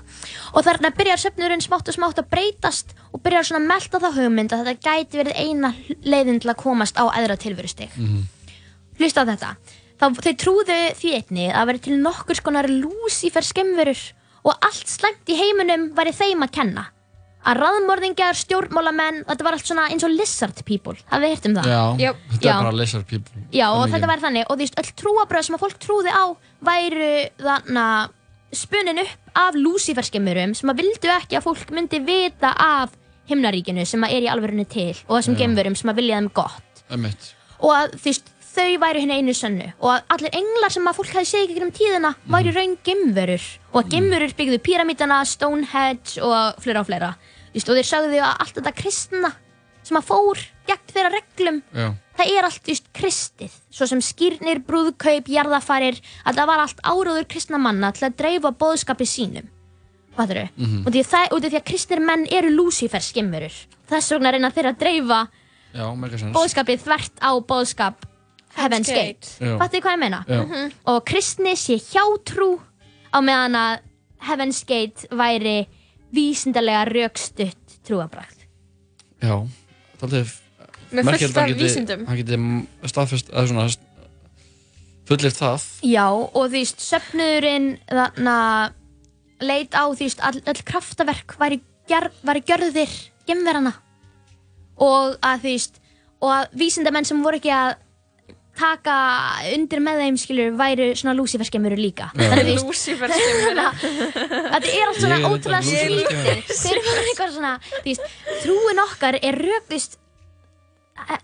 og þarna byrjar söfnuðurinn smátt og smátt að breytast og byrjar svona að melta það hugmynd að þetta gæti verið eina leiðin til að komast á eðra tilverustig. Mm hlusta á þetta. Þá, þau trúðu því einni að veri til nokkur skonar Lucifer skemmverur og allt slæmt í heiminum væri þeim að kenna. Að raðmörðingjar, stjórnmálamenn þetta var allt svona eins og lizard people. Hafið þið heyrt um það?
Já,
Jöp.
þetta
Já.
er bara lizard people.
Já, og þetta væri þannig. Og þú veist, öll trúabröð sem að fólk trúði á væru þarna spunnin upp af Lucifer-skemmurum sem að vildu ekki að fólk myndi vita af himnaríkinu sem að er í alvörunni til og þessum
Já.
gemverum sem að vilja þeim gott.
Einmitt.
og að þú veist, þau væru henni einu sönnu og að allir englar sem að fólk hefði segið gegnum tíðina væru raun gemverur og að gemverur byggðu píramítana, Stonehenge og fleira og fleira. Þú veist, og þeir sagðu að allt þetta kristna sem að fór gegn þeirra reglum
Já,
það er allt just kristið svo sem skýrnir, brúðkaup, jarðafarir að það var allt áróður kristna manna til að dreifa boðskapi sínum Fattur þau?
Mhm.
Og því að, það- af því að kristnir menn eru Lucifer skemmurur þess vegna reyna þeir að dreifa
já,
boðskapið þvert á boðskap Heaven's
Gate.
Fattu þið hvað ég meina?
Já.
Og kristni sé hjátrú á meðan að Heaven's Gate væri vísindarlega rökstutt trúabrakt
Já, það er
Með fullt af vísindum.
Hann geti staðfest, eða svona fullir það.
Já, og söfnuðurinn þarna leit á, veist, all, all kraftaverk væri, ger, væri gjörðir gemverana og að veist, og að vísindamenn sem voru ekki að taka undir með þeim, skilur, væru svona Lucifer-skemmurur líka.
Skemmur
þetta er allt svona ótrúlega skrítið. Þeir eru eitthvað svona, þú veist, trúin okkar er veist,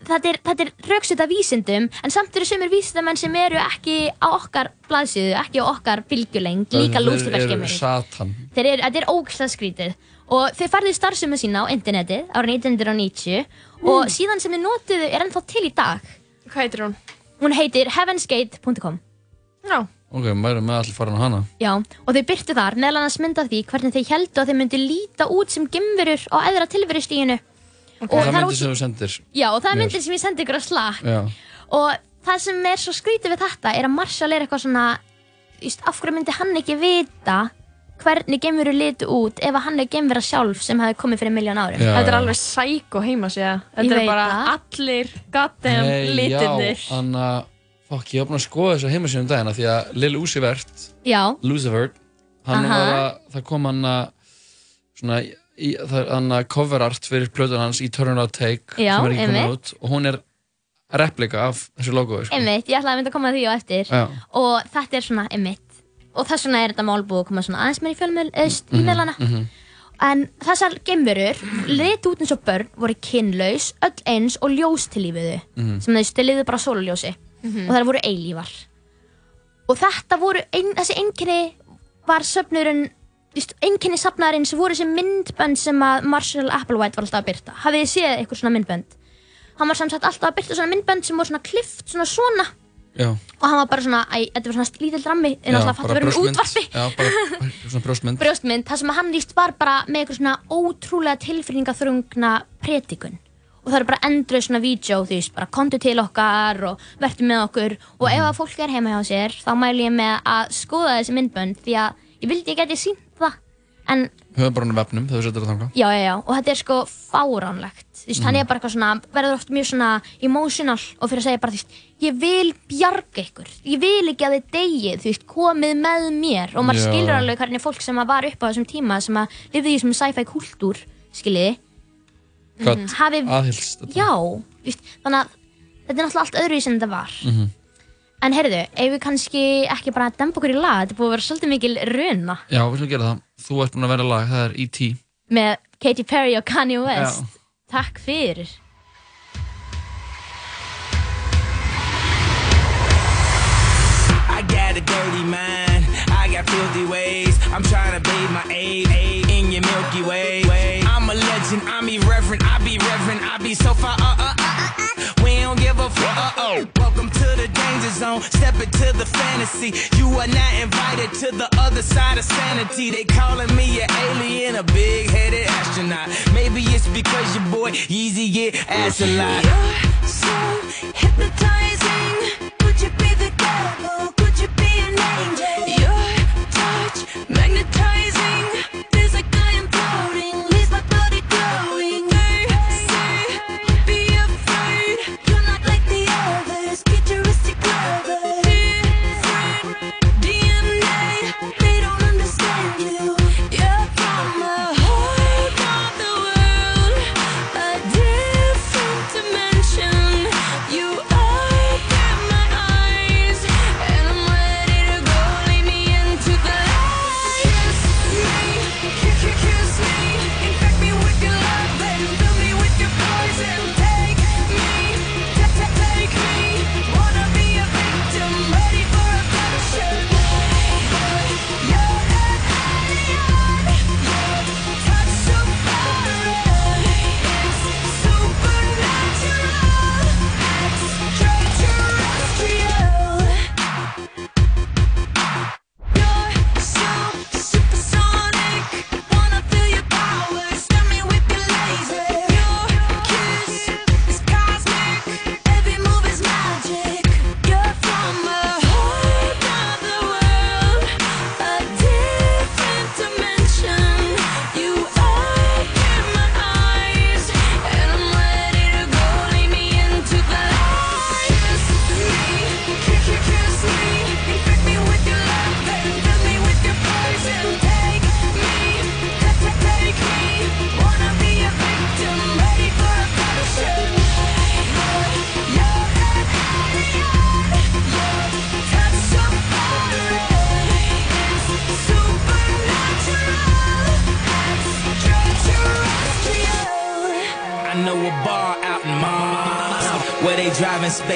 þetta er, er rauksita vísindum en samt eru sumir vísindamenn sem eru ekki á okkar blaðsíðu, ekki á okkar bylgjulengd, líka
Þeir Satan.
Þeir eru, þetta er ógæslega skrítið. Og þeir færðu starfsumma sína á internetið árið 1990 og síðan sem þið notuðu er ennþá til í dag.
Hvað heitir hún?
hún heitir heavensgate.com
Já.
Ok, maður er með allir farin á hana.
Já, og þau byrtu þar meðal annars mynd af því hvernig þau heldu að þau myndu líta út sem gemverur á eðra tilverustíginu
Og það
er
myndi
út-
sem þú sendir.
Já, og það er myndir sem ég sendi ykkur að slag
Já,
og það sem er svo skrítið við þetta er að Marshall er eitthvað svona just, af hverju myndi hann ekki vita hvernig gemveru litu út ef að hann er gemvera sjálf sem hefði komið fyrir miljón árum?
Já.
Þetta er alveg sæk og heima sér Þetta er bara
það.
allir goddamn
Nei,
litirnir
já, hann að Fokk, ég búinn að skoða þessa heimasíðum um dagina Því að Lil Uzi Vert,
Já,
Lucifer Hann
Aha.
var að, það kom hann að Svona, í, það er hann að cover art fyrir plötun hans Eternal Take
Já,
Sem er ekki
einmitt.
út Og hún er replika af þessu logoði sko.
einmitt, ég ætlaði að mynda að koma að því á eftir.
Já,
og þetta er svona einmitt og þess vegna er þetta mál búið að koma svona aðeins meir í fjölmiðl eðst
Mhm,
í meðlana en þessar gemverur lit út eins og börn voru kynlaus, öll eins og ljós til lífiðu
Mhm.
sem þau stiliðu bara sóluljósi og þær voru eilífar. Og þetta voru, ein, þessi einkenni var söfnurinn einkenni safnaðarins voru þessi myndbönd sem að Marshall Applewhite var alltaf að byrta hafið þið séð eitthvað svona myndbönd? Hann var samsagt alltaf að byrta svona myndbönd sem voru svona klift svona svona.
Já,
og hann var bara svona, æ, þetta var svona lítill rammi en alltaf fattu verið með útvarpi.
Já, bara svona brjóstmynd.
Brjóstmynd, það sem hann líst var bara með eitthvað svona ótrúlega tilfinningaþrungna predikun. Og það eru bara endrið svona vídeo þú veist, bara kontu til okkar og verður með okkur. Og ef að fólk er heima hjá sér þá mælu ég með að skoða þessi myndbönd því að ég vildi ég geti sínt en
hann vefnum þegar þú setur það þangað.
Já, já, já, og þetta er sko fáránlegt. Þú veist, hann er bara eitthvað svona, verður oft mjög svona emotional og fyrir að segja bara, þú veist, ég vil bjarga ykkur, ég vil ekki að þið degið, þú veist, komið með mér. Og maður
Já.
skilur alveg hvernig fólk sem var upp á þessum tíma sem að lifið í þessum sci-fi kultúr, skiljiði?
Hvað?
Hafi,
aðhylst þetta
já, veist, þannig að þetta er náttúrulega allt öðruvísi en þetta var.
Mhm.
En heyrðu, ef við kannski ekki bara dempa okkur í lag, þetta búið að vera svolítið mikil runa
Já, við slum gera það. Þú ert búin að vera lag, það er E.T.
með Katy Perry og Kanye West
Já.
takk fyrir
I got a dirty mind. I got filthy ways. I'm trying to bathe my aid, aid in your Milky Way. I'm a legend. I'm irreverent. I be reverent. I be so far. Uh, uh, uh. We don't give a fuck. Uh, oh. Welcome to the danger zone. Step into the fantasy. You are not invited to the other side of sanity. They calling me an alien, a big headed astronaut. Maybe it's because your boy Yeezy get ass a lot.
You're so hypnotizing. Could you be the devil?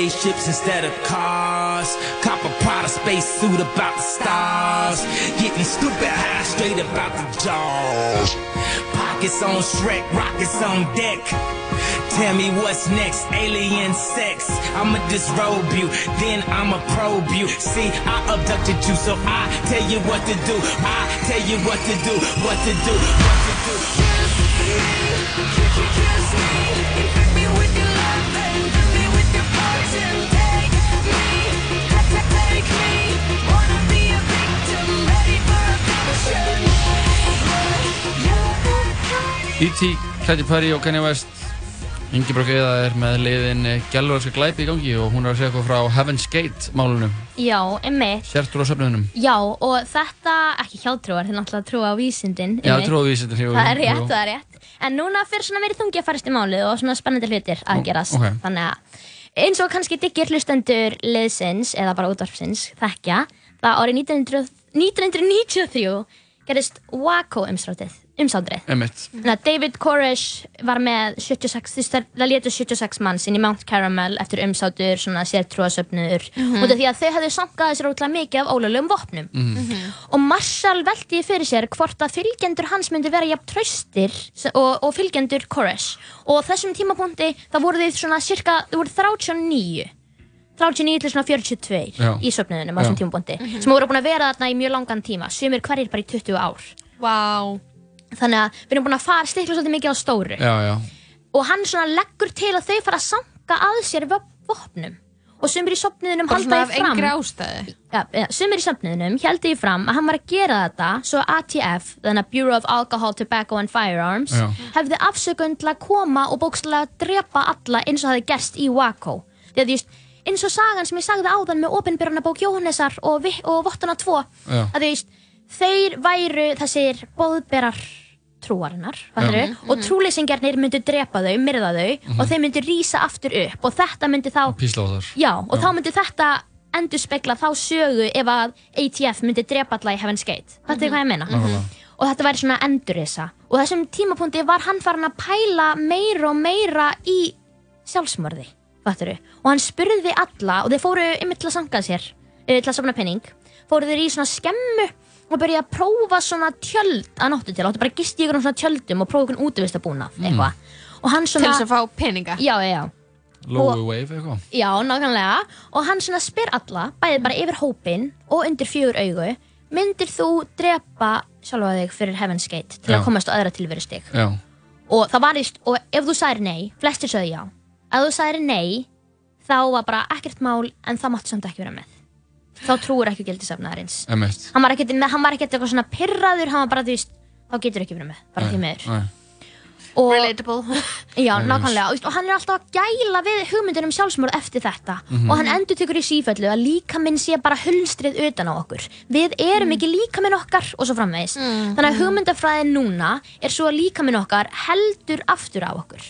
Spaceships instead of cars. Cop a Prada space suit about the stars. Getting stupid high straight about the jaws. Pockets on Shrek, rockets on deck. Tell me what's next, alien sex. I'ma disrobe you, then I'ma probe you. See, I abducted you, so I tell you what to do. I tell you what to do, what to do, what to do.
E.T., Katy Perry og Kanye West. Ingeborg Eða er með liðin Gjallurarska glæpi í gangi og hún er að segja eitthvað frá Heaven's Gate málunum.
Já, emmitt
Sértrú á söfnuðunum.
Já, og þetta, ekki hjátrúar, þetta er náttúrulega trú á vísindin
Já, trú á vísindin, jú,
Það er rétt,
jú.
það er rétt En núna fyrir svona meiri þungi að farast í málið og svona spennandi hlutir að gerast
ok.
Þannig að eins og kannski diggir hlustendur liðsins eða bara útvarpsins þekkja það árið 1900 1993 gerist Waco umsátrið umsátrið
Emitt.
Þannig að David Koresh var með 76, þú veist, það- það létu 76 manns inn í Mount Caramel eftir umsátur, svona sértrúasöfnur
Mhm.
út af því að þau hefðu sankað sér ótrúlega mikið af ólegum vopnum
Mhm.
og Marshall veldi fyrir sér hvort að fylgjendur hans myndi vera jafn traustir se- og, og fylgjendur Koresh og á þessum tímapunkti það voru þau svona cirka, þau voru 39 39 til svona 42
Já.
í söfnuðunum á þessum tímapunkti
Mhm.
sem voru búin að vera þarna í mjög langan tíma sumir hverjir bara í 20 ár
Vá
Þannig að við erum búin að fara stikla svolítið mikið á stóru
Já, já.
og hann svona leggur til að þau fara að sanka að sér vop- vopnum og sumir í sopniðunum
Bara
halda
svona
því
af
fram ja, ja, sumir í sopniðunum heldur því fram að hann var að gera þetta svo ATF, þannig að Bureau of Alcohol, Tobacco and Firearms
Já.
hefði afsökun til að koma og bókstæðlega drepa alla eins og það hefði gerst í Waco því að veist, eins og sagan sem ég sagði áðan með opinbyrjana bók Jóhannesar og, og Vottana 2
Já.
að þú veist, þeir væru þessir bóðberar trúarinnar mm og trúleysingjarnir myndu drepa þau, myrða þau og þeir myndu rísa aftur upp og þetta myndi þá. Já, og þá myndi þetta endur spekla þá sögu ef að ATF myndi drepa alla í Heaven's Gate. Þetta er hvað ég meina. Og þetta væri svona endurrisa. Og þessum tímapunkti var hann farin að pæla meira og meira í sjálfsmörði, fatturu. Og hann spurði alla, og þeir fóru yfir til að sanga sér, eh, til að safna penning, fóru þeir í svona skemmu og byrja að prófa svona tjöld að náttu til. Áttu bara að gist í ykkur svona tjöldum og prófa ykkur útivistabúnað, eitthvað. Og hann
Til
svona...
þess að fá peninga.
Já, já, já.
Low wave eitthvað.
Já, nákvæmlega. Og hann svona spyr alla, bæðið bara yfir hópinn og undir fjögur augu, myndir þú drepa sjálfa þig fyrir Heaven's Gate til
Já.
að komast á aðra tilveru stig?
Já.
Og það var íst, og ef þú sagðir nei, flestir sögðu já. Ef þú sagðir nei, þá var bara ekkert mál, en það máttu samt ekki vera með. Þá trúur ekki gildisafnaðarins. Hann var ekkert, hann var ekkert eitthvað svona pirraður, hann var bara, veist, þá getur ekki verið með, bara því meður.
Nei.
Og,
Relatable.
Já, nákvæmlega, og, hann er alltaf að gæla við hugmyndin um sjálfsmorð eftir þetta. Og hann endur tekur í sífellu að líkaminn sé bara hulstrið utan á okkur. Við erum ekki líkaminn okkar og svo framvegis. Þannig að hugmyndafræðin núna er svo að líkaminn okkar heldur aftur á okkur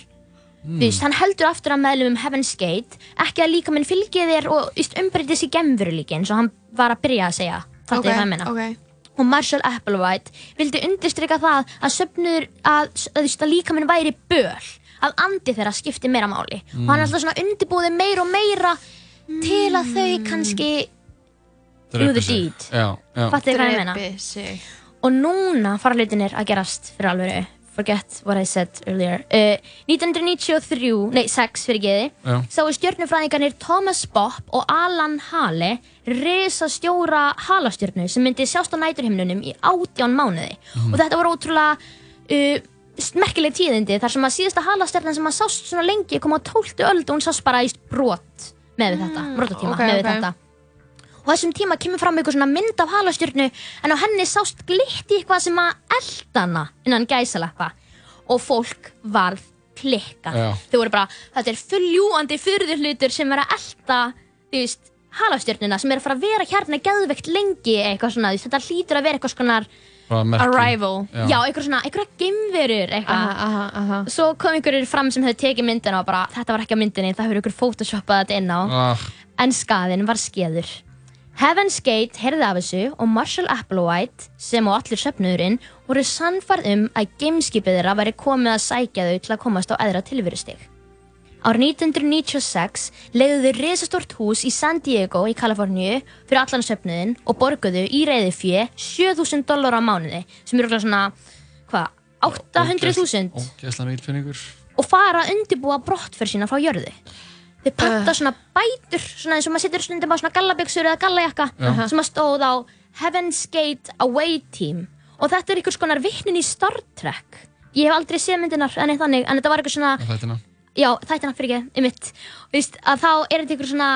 Þú veist, hann heldur aftur að meðlum um Heaven's Gate ekki að líkaminn fylgi þér og umbreytist í gemveruleikin svo hann var að byrja að segja Fattu okay, hvað ég meina?
ok.
og Marshall Applewhite vildi undirstryka það að söfnur að, að, að, að líka minn væri böl að andi þeirra skipti meira máli og hann er alltaf svona undirbúði meira og meira til að þau kannski
sig.
deed.
Já, já.
Fattu hvað ég meina?
Sig.
og núna fara hlutinir að gerast fyrir alvöru forget what I said earlier uh, 1993, nei 6 fyrir geði
Já.
sáu stjörnufræðingarnir Thomas Bopp og Alan Hale risastjóra halastjörnu sem myndi sjást á næturhimnunum í átján mánuði og þetta voru ótrúlega uh, merkileg tíðindi þar sem að síðasta halastjörnan sem að sást svona lengi kom á 12. öld og hún sást bara í brot með við þetta, brotatíma
ok,
með við
ok.
þetta og þessum tíma kemur fram eitthvað svona mynd af halastjörnu en á henni sást glitti eitthvað sem að elda hana innan gæsalappa og fólk varð klikkað
Já.
þau voru bara, þetta er fulljúandi fyrðurhlutur sem er að elda þú veist, halastjörnuna sem er að fara að vera hérna geðveikt lengi eitthvað svona, þetta hlýtur að vera eitthvað svona.
Arrival.
Já.
já, eitthvað svona, eitthvað geimverur eitthvað
Aha, aha, aha.
svo kom einhverjir fram sem hefði tekið myndina og bara, þetta var ekki á myndinni, það hefur ykkur photoshoppað þetta inn á
Ah,
en skaðinn var skeður. Heaven's Gate heyrði af þessu og Marshall Applewhite, sem og allir söfnuðurinn, voru sannfarð um að gameskipið þeirra væri komið að sækja þau til að komast á eðra tilverustig. Árið 1996 leiðu þau risastort hús í San Diego í Kaliforníu fyrir allan söfnuðinn og borguðu í reyði fjö 7000 dólar á mánuði sem eru svona, hvað, 800.000
Ógæsla mikil finningur.
og fara að undirbúa brottför sína frá jörðu þau panta svona bætur svona eins og maður setur stundum á svona gallabygsur eða gallajakka sem að stóð á Heaven's Gate Away Team. Og þetta er einhvers konar vittnin í Star Trek. Ég hef aldrei séð myndinar en, þannig, en þetta var eitthvað svona
Þættina.
já, þættina fyrir ekki, um mitt Vist, að þá er þetta einhver svona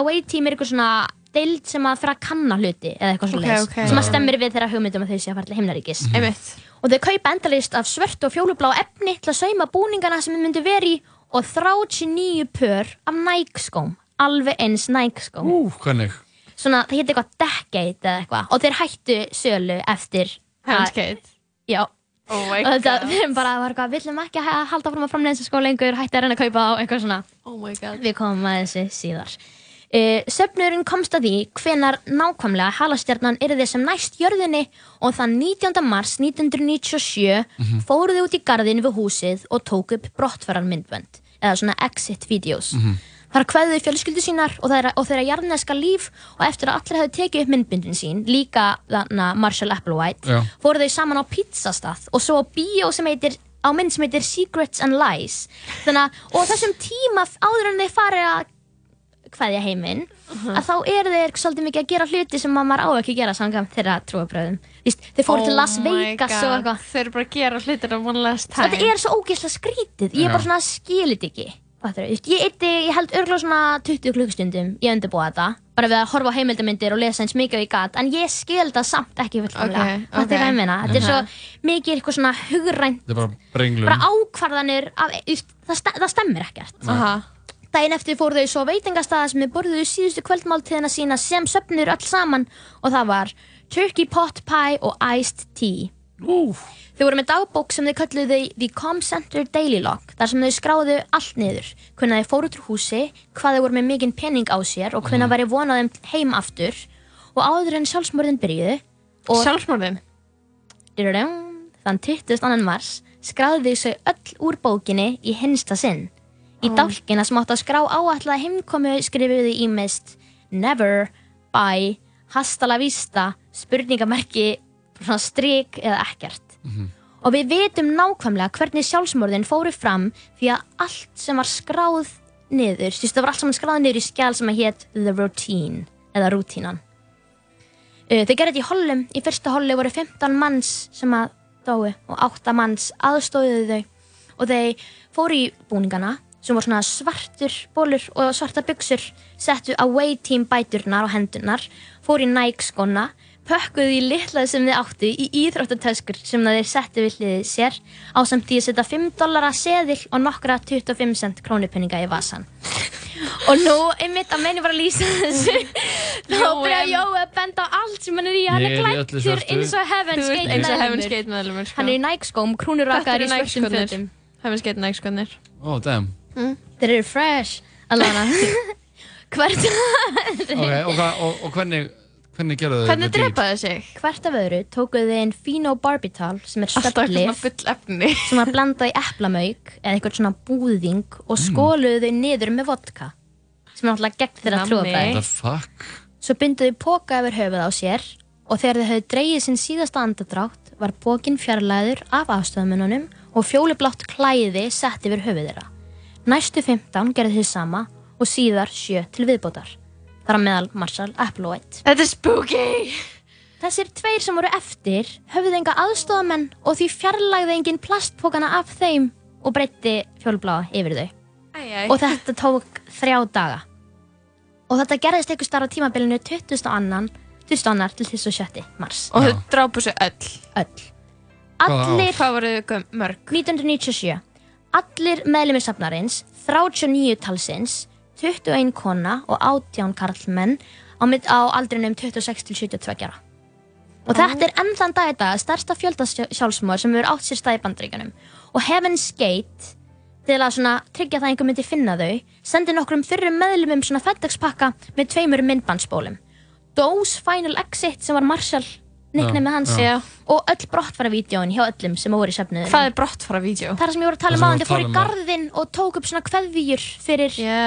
Away Team er einhver svona deild sem að fyrir að kanna hluti eða eitthvað svona
Ok, ok.
sem að stemmir við þeirra hugmyndum að þau sé að fara til himnaríkis.
Einmitt.
og þau kaupa endalist af svört og fjólublá efni til að sauma búningana sem þau myndu veri í og 39 pör af Nike skóm alveg eins Nike skóm
Ú, hvernig?
svona það hétt eitthvað Decade eða eitthvað og þeir hættu sölu eftir
Gate.
já
Oh my
og þetta
god.
við erum bara eitthvað viljum ekki að halda fram að framlega þessu skó lengur hætti að reyna að kaupa á eitthvað svona
Oh my god.
við komum að þessu síðar uh, söfnurinn komst að því hvenar nákvæmlega halastjarnan yrði sem næst jörðinni og þann 19. mars 1997
Mhm.
fóruðu út í garðin við húsið og tók upp brottfærarmyndbönd eða svona exit videos
Mhm.
þar kveðuðu fjölskyldu sínar og þeirra, og þeirra jarðneska líf og eftir að allir hefðu tekið upp myndböndin sín líka þarna Marshall Applewhite
Já.
fóru þau saman á pizzastað og svo á bíó sem heitir á mynd sem heitir Secrets and Lies þannig og þessum tíma áður en þeir fari að kveðja heiminn að þá eru þeir svolítið mikið að gera hluti sem að maður á ekki að gera samkvæmt þeirra trúabröðum þeir fóru til Las
Oh
Vegas og eitthvað.
Þeir eru bara að gera hlutir á one last time.
þetta er svo ógeðslega skrítið. Ég er bara svona skilit ekki. Ég, eitti, ég held örgulega svona 20 klukkustundum ég undirbúa þetta bara við að horfa á heimildamindir og lesa eins mikið ég gat en ég skil þetta samt ekki fullkomlega.
Ok,
þetta
ok.
er hvað ég meina? Þetta er svo mikið eitthvað svona hugrænt
Þetta er bara
bara ákvarðanir af, það, það stemmir ekkert.
Aha.
Dæin eftir fór þau svo veitingastaða sem þau borðuðu síðustu kvöldmáltíðina sína sem söpnur alls saman og það var turkey pot pie og iced tea.
Úf.
Þau voru með dagbók sem þau kalluði The Com Center Daily Log þar sem þau skráðu allt niður hvernig þau fóru út úr húsi, hvað þau voru með mikinn penning á sér og hvernig það mm. væri vonaðum heim aftur og áður en sjálfsmörðin byrjuðu Sjálfsmörðin?
Þann
20. mars skráðu þau öll úr bókinni í hinsta sinn í dálkina sem átt að skrá áallega heimkomu skrifuðu í mist never, by, hasta la vista spurningamerki stryk eða ekkert. Mm -hmm. og við veitum nákvæmlega hvernig sjálfsmörðin fóru fram því að allt sem var skráð niður, þú veist það var allt sem var skráð niður í skjál sem að hétt the routine eða rútínan. Þau gerði þetta í hollum, í fyrsta hollu voru 15 manns sem að dói og 8 manns aðstóðuðu þau. Og þau fóru í búningana sem voru svona svartur bólur og svartar buksur, settu away team bæturnar á hendurnar, fóru í Nike skona, pökkuðu í litlað sem þið áttu í íþróttatöskur sem þeir settu við hliðið sér á samt því að setja 5 dollara seðil og nokkra 25 cent krónupenninga í vasan. Og nú, einmitt að meini bara að lýsa þessu þá byrja
en-
Jói að benda á allt sem hann er í hann er klættur eins og Heaven's Gate
og
meðlumur.
Sko.
Hann er í Nike skóm, krúnurrakar í
Nike-skónir.
fötum
Heaven's Gate Nike skonnir
Oh, damn.
Þeir eru fresh Alana Hvert,
Ok, og, hva, og, og hvernig, hvernig gerðu þau
Hvernig
þetta
drepaðu sig?
hvert af öðru tókuðu þið inn phenobarbital sem er
Alltaf eitthvað svona
stöflif
full efni
sem var blandað í eplamauk eða eitthvað svona búðing
Mm.
og skóluðu þau niður með vodka sem er náttúrulega gegn þeirra
Nammi.
trúabæði
What the fuck?
Svo binduðu póka yfir höfuð á sér og þegar þau höfðu dreigið sinn síðasta andadrátt var pókin fjarlæður af afstöðumununum og fjólublátt klæði sett yfir höfuð þeirra. Næstu 15 gerði þið sama og síðar 7 til viðbótar. Þar á meðal Marshall Applewhite.
Þetta er spooky
Þessir tveir sem voru eftir höfðu enga aðstofamenn og því fjarlægði engin plastpókana af þeim og breytti fjólubláa yfir þau.
Æjæj
Og þetta tók þrjá daga. Og þetta gerðist einhver starf á tímabilinu 20. annan, 20. annar til 27. mars.
Og þau drápu sig öll
Öll. Allir,
Hvað voru þau mörg?
1997, allir meðlumir safnarins, 39 talsins, 21 kona og 18 karlmenn á, á aldrinum 26 til 72 ára. Og þetta er enn þann dag í dag stærsta fjölda sjálfsmóður sem hefur átt sér stað í bandreikunum. Og Heaven's Gate, til að svona tryggja það að einhver myndi finna þau, sendi nokkrum fyrrum meðlumum svona FedEx-pakka með tveimur myndbandsbólum. Dose Final Exit sem var Marshall, nicknamið hans,
Já.
og öll brottfara vídjóin hjá öllum sem voru í söfnuðinu.
Hvað er brottfara vídeo?
Það er sem ég voru að tala um á þeir fóru í
tala
garðinn og tók upp svona kveðvíur fyrir
Já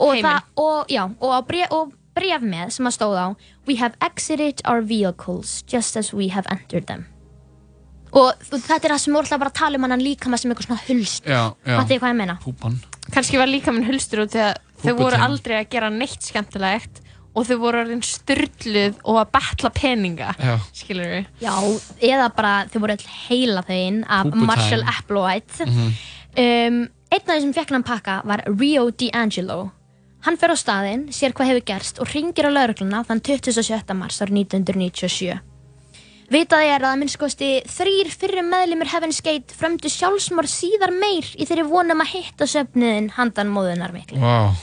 og,
heiminn.
það, og, já, og, bref, og bref með sem að stóð á We have exited our vehicles just as we have entered them og þetta er það sem við vorum alltaf bara að tala um hann líka með sem eitthvað svona hulst
Já, já.
Fattu ég hvað ég meina?
Púpan.
Kannski var líka minn hulstur út því að þau voru aldrei að gera neitt skemmtilegt og þau voru orðin styrluð og að betla peninga
Já.
skilur við
Já, eða bara þau voru all heila þau af
Púputime.
Marshall Applewhite um, Einn af þeim sem fekk hann pakka var Rio D'Angelo Hann fer á staðinn, sér hvað hefur gerst og ringir á laurugluna þann 27. mars árið 1997 Vitað er að að minnskosti þrýr fyrir meðlimur Heaven's Gate frömdu sjálfsmorð síðar meir í þeirri vonum að hitta söfniðin handan móðunar miklu.
Vá.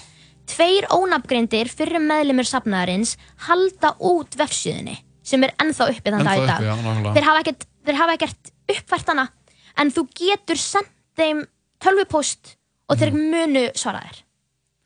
Tveir ónafngreindir fyrir meðlimur safnaðarins halda út vefsíðunni sem er ennþá uppi þann dag í dag.
uppi, já,
þeir hafa ekkert, ekkert uppfært hana en þú getur sendt þeim tölvupóst og þeir
Mhm.
munu svara þér.